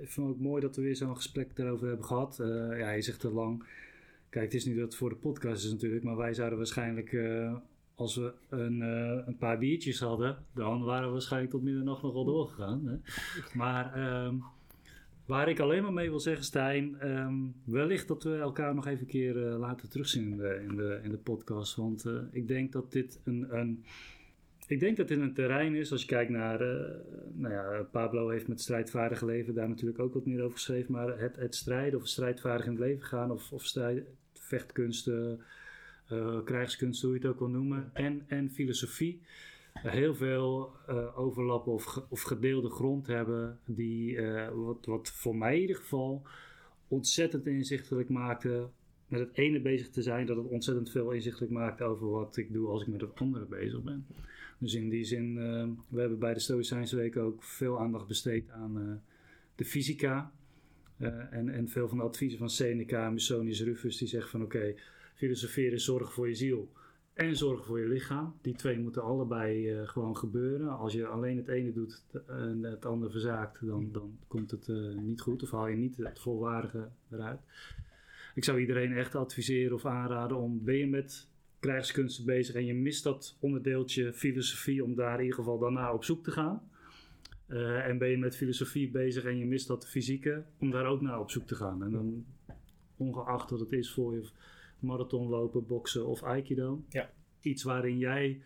ik vind het ook mooi dat we weer zo'n gesprek daarover hebben gehad. Eh, ja, je zegt te lang. Kijk, het is niet dat het voor de podcast is natuurlijk. Maar wij zouden waarschijnlijk, als we een, een paar biertjes hadden... dan waren we waarschijnlijk tot middernacht nog wel doorgegaan. Hè? Maar ehm, waar ik alleen maar mee wil zeggen, Stijn... ehm, wellicht dat we elkaar nog even een keer eh, laten terugzien in de, in de, in de podcast. Want eh, ik denk dat dit een... een ik denk dat dit een terrein is, als je kijkt naar, eh, nou ja, Pablo heeft met strijdvaardig leven daar natuurlijk ook wat meer over geschreven, maar het, het strijden of strijdvaardig in het leven gaan of, of strijd, vechtkunsten, krijgskunsten, hoe je het ook wil noemen, en, en filosofie, heel veel eh, overlappen of, of gedeelde grond hebben, die, eh, wat, wat voor mij in ieder geval ontzettend inzichtelijk maakte met het ene bezig te zijn, dat het ontzettend veel inzichtelijk maakt over wat ik doe als ik met het andere bezig ben. Dus in die zin, eh, we hebben bij de Stoïcijnse Week ook veel aandacht besteed aan de fysica. En, en veel van de adviezen van Seneca en Musonius Rufus, die zeggen van oké, filosoferen is zorgen voor je ziel en zorgen voor je lichaam. Die twee moeten allebei eh, gewoon gebeuren. Als je alleen het ene doet en het andere verzaakt, dan, dan komt het eh, niet goed. Of haal je niet het volwaardige eruit. Ik zou iedereen echt adviseren of aanraden om, ben je met krijgskunsten bezig en je mist dat onderdeeltje filosofie om daar in ieder geval daarna op zoek te gaan. Eh, en ben je met filosofie bezig en je mist dat fysieke, om daar ook naar op zoek te gaan. En dan, ongeacht wat het is voor je marathon lopen, boksen of aikido, Ja. iets waarin jij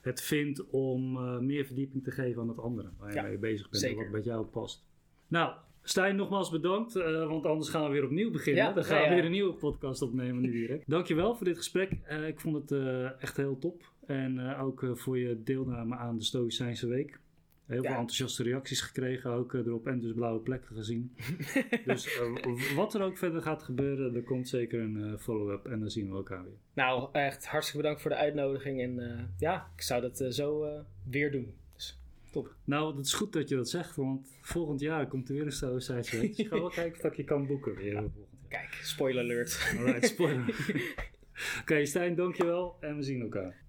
het vindt om eh, meer verdieping te geven aan het andere, waar je Ja, mee bezig bent zeker. en wat bij jou past. Nou, Stijn, nogmaals bedankt, eh, want anders gaan we weer opnieuw beginnen. Ja, Dan gaan ja, we weer een nieuwe podcast opnemen nu direct. Dankjewel voor dit gesprek. Eh, ik vond het echt heel top. En ook voor je deelname aan de Stoïcijnse Week. Heel veel enthousiaste reacties gekregen ook eh, erop en dus blauwe plekken gezien. dus eh, wat er ook verder gaat gebeuren, er komt zeker een eh, follow-up en dan zien we elkaar weer. Nou, echt hartstikke bedankt voor de uitnodiging. En ja, ik zou dat zo weer doen. Dus top. Nou, het is goed dat je dat zegt, want volgend jaar komt er weer een Stoïcijnse week. Dus ik ga wel kijken of dat je kan boeken weer volgend jaar. Kijk, spoiler alert. Alright, spoiler. Oké, Stijn, dankjewel en we zien elkaar.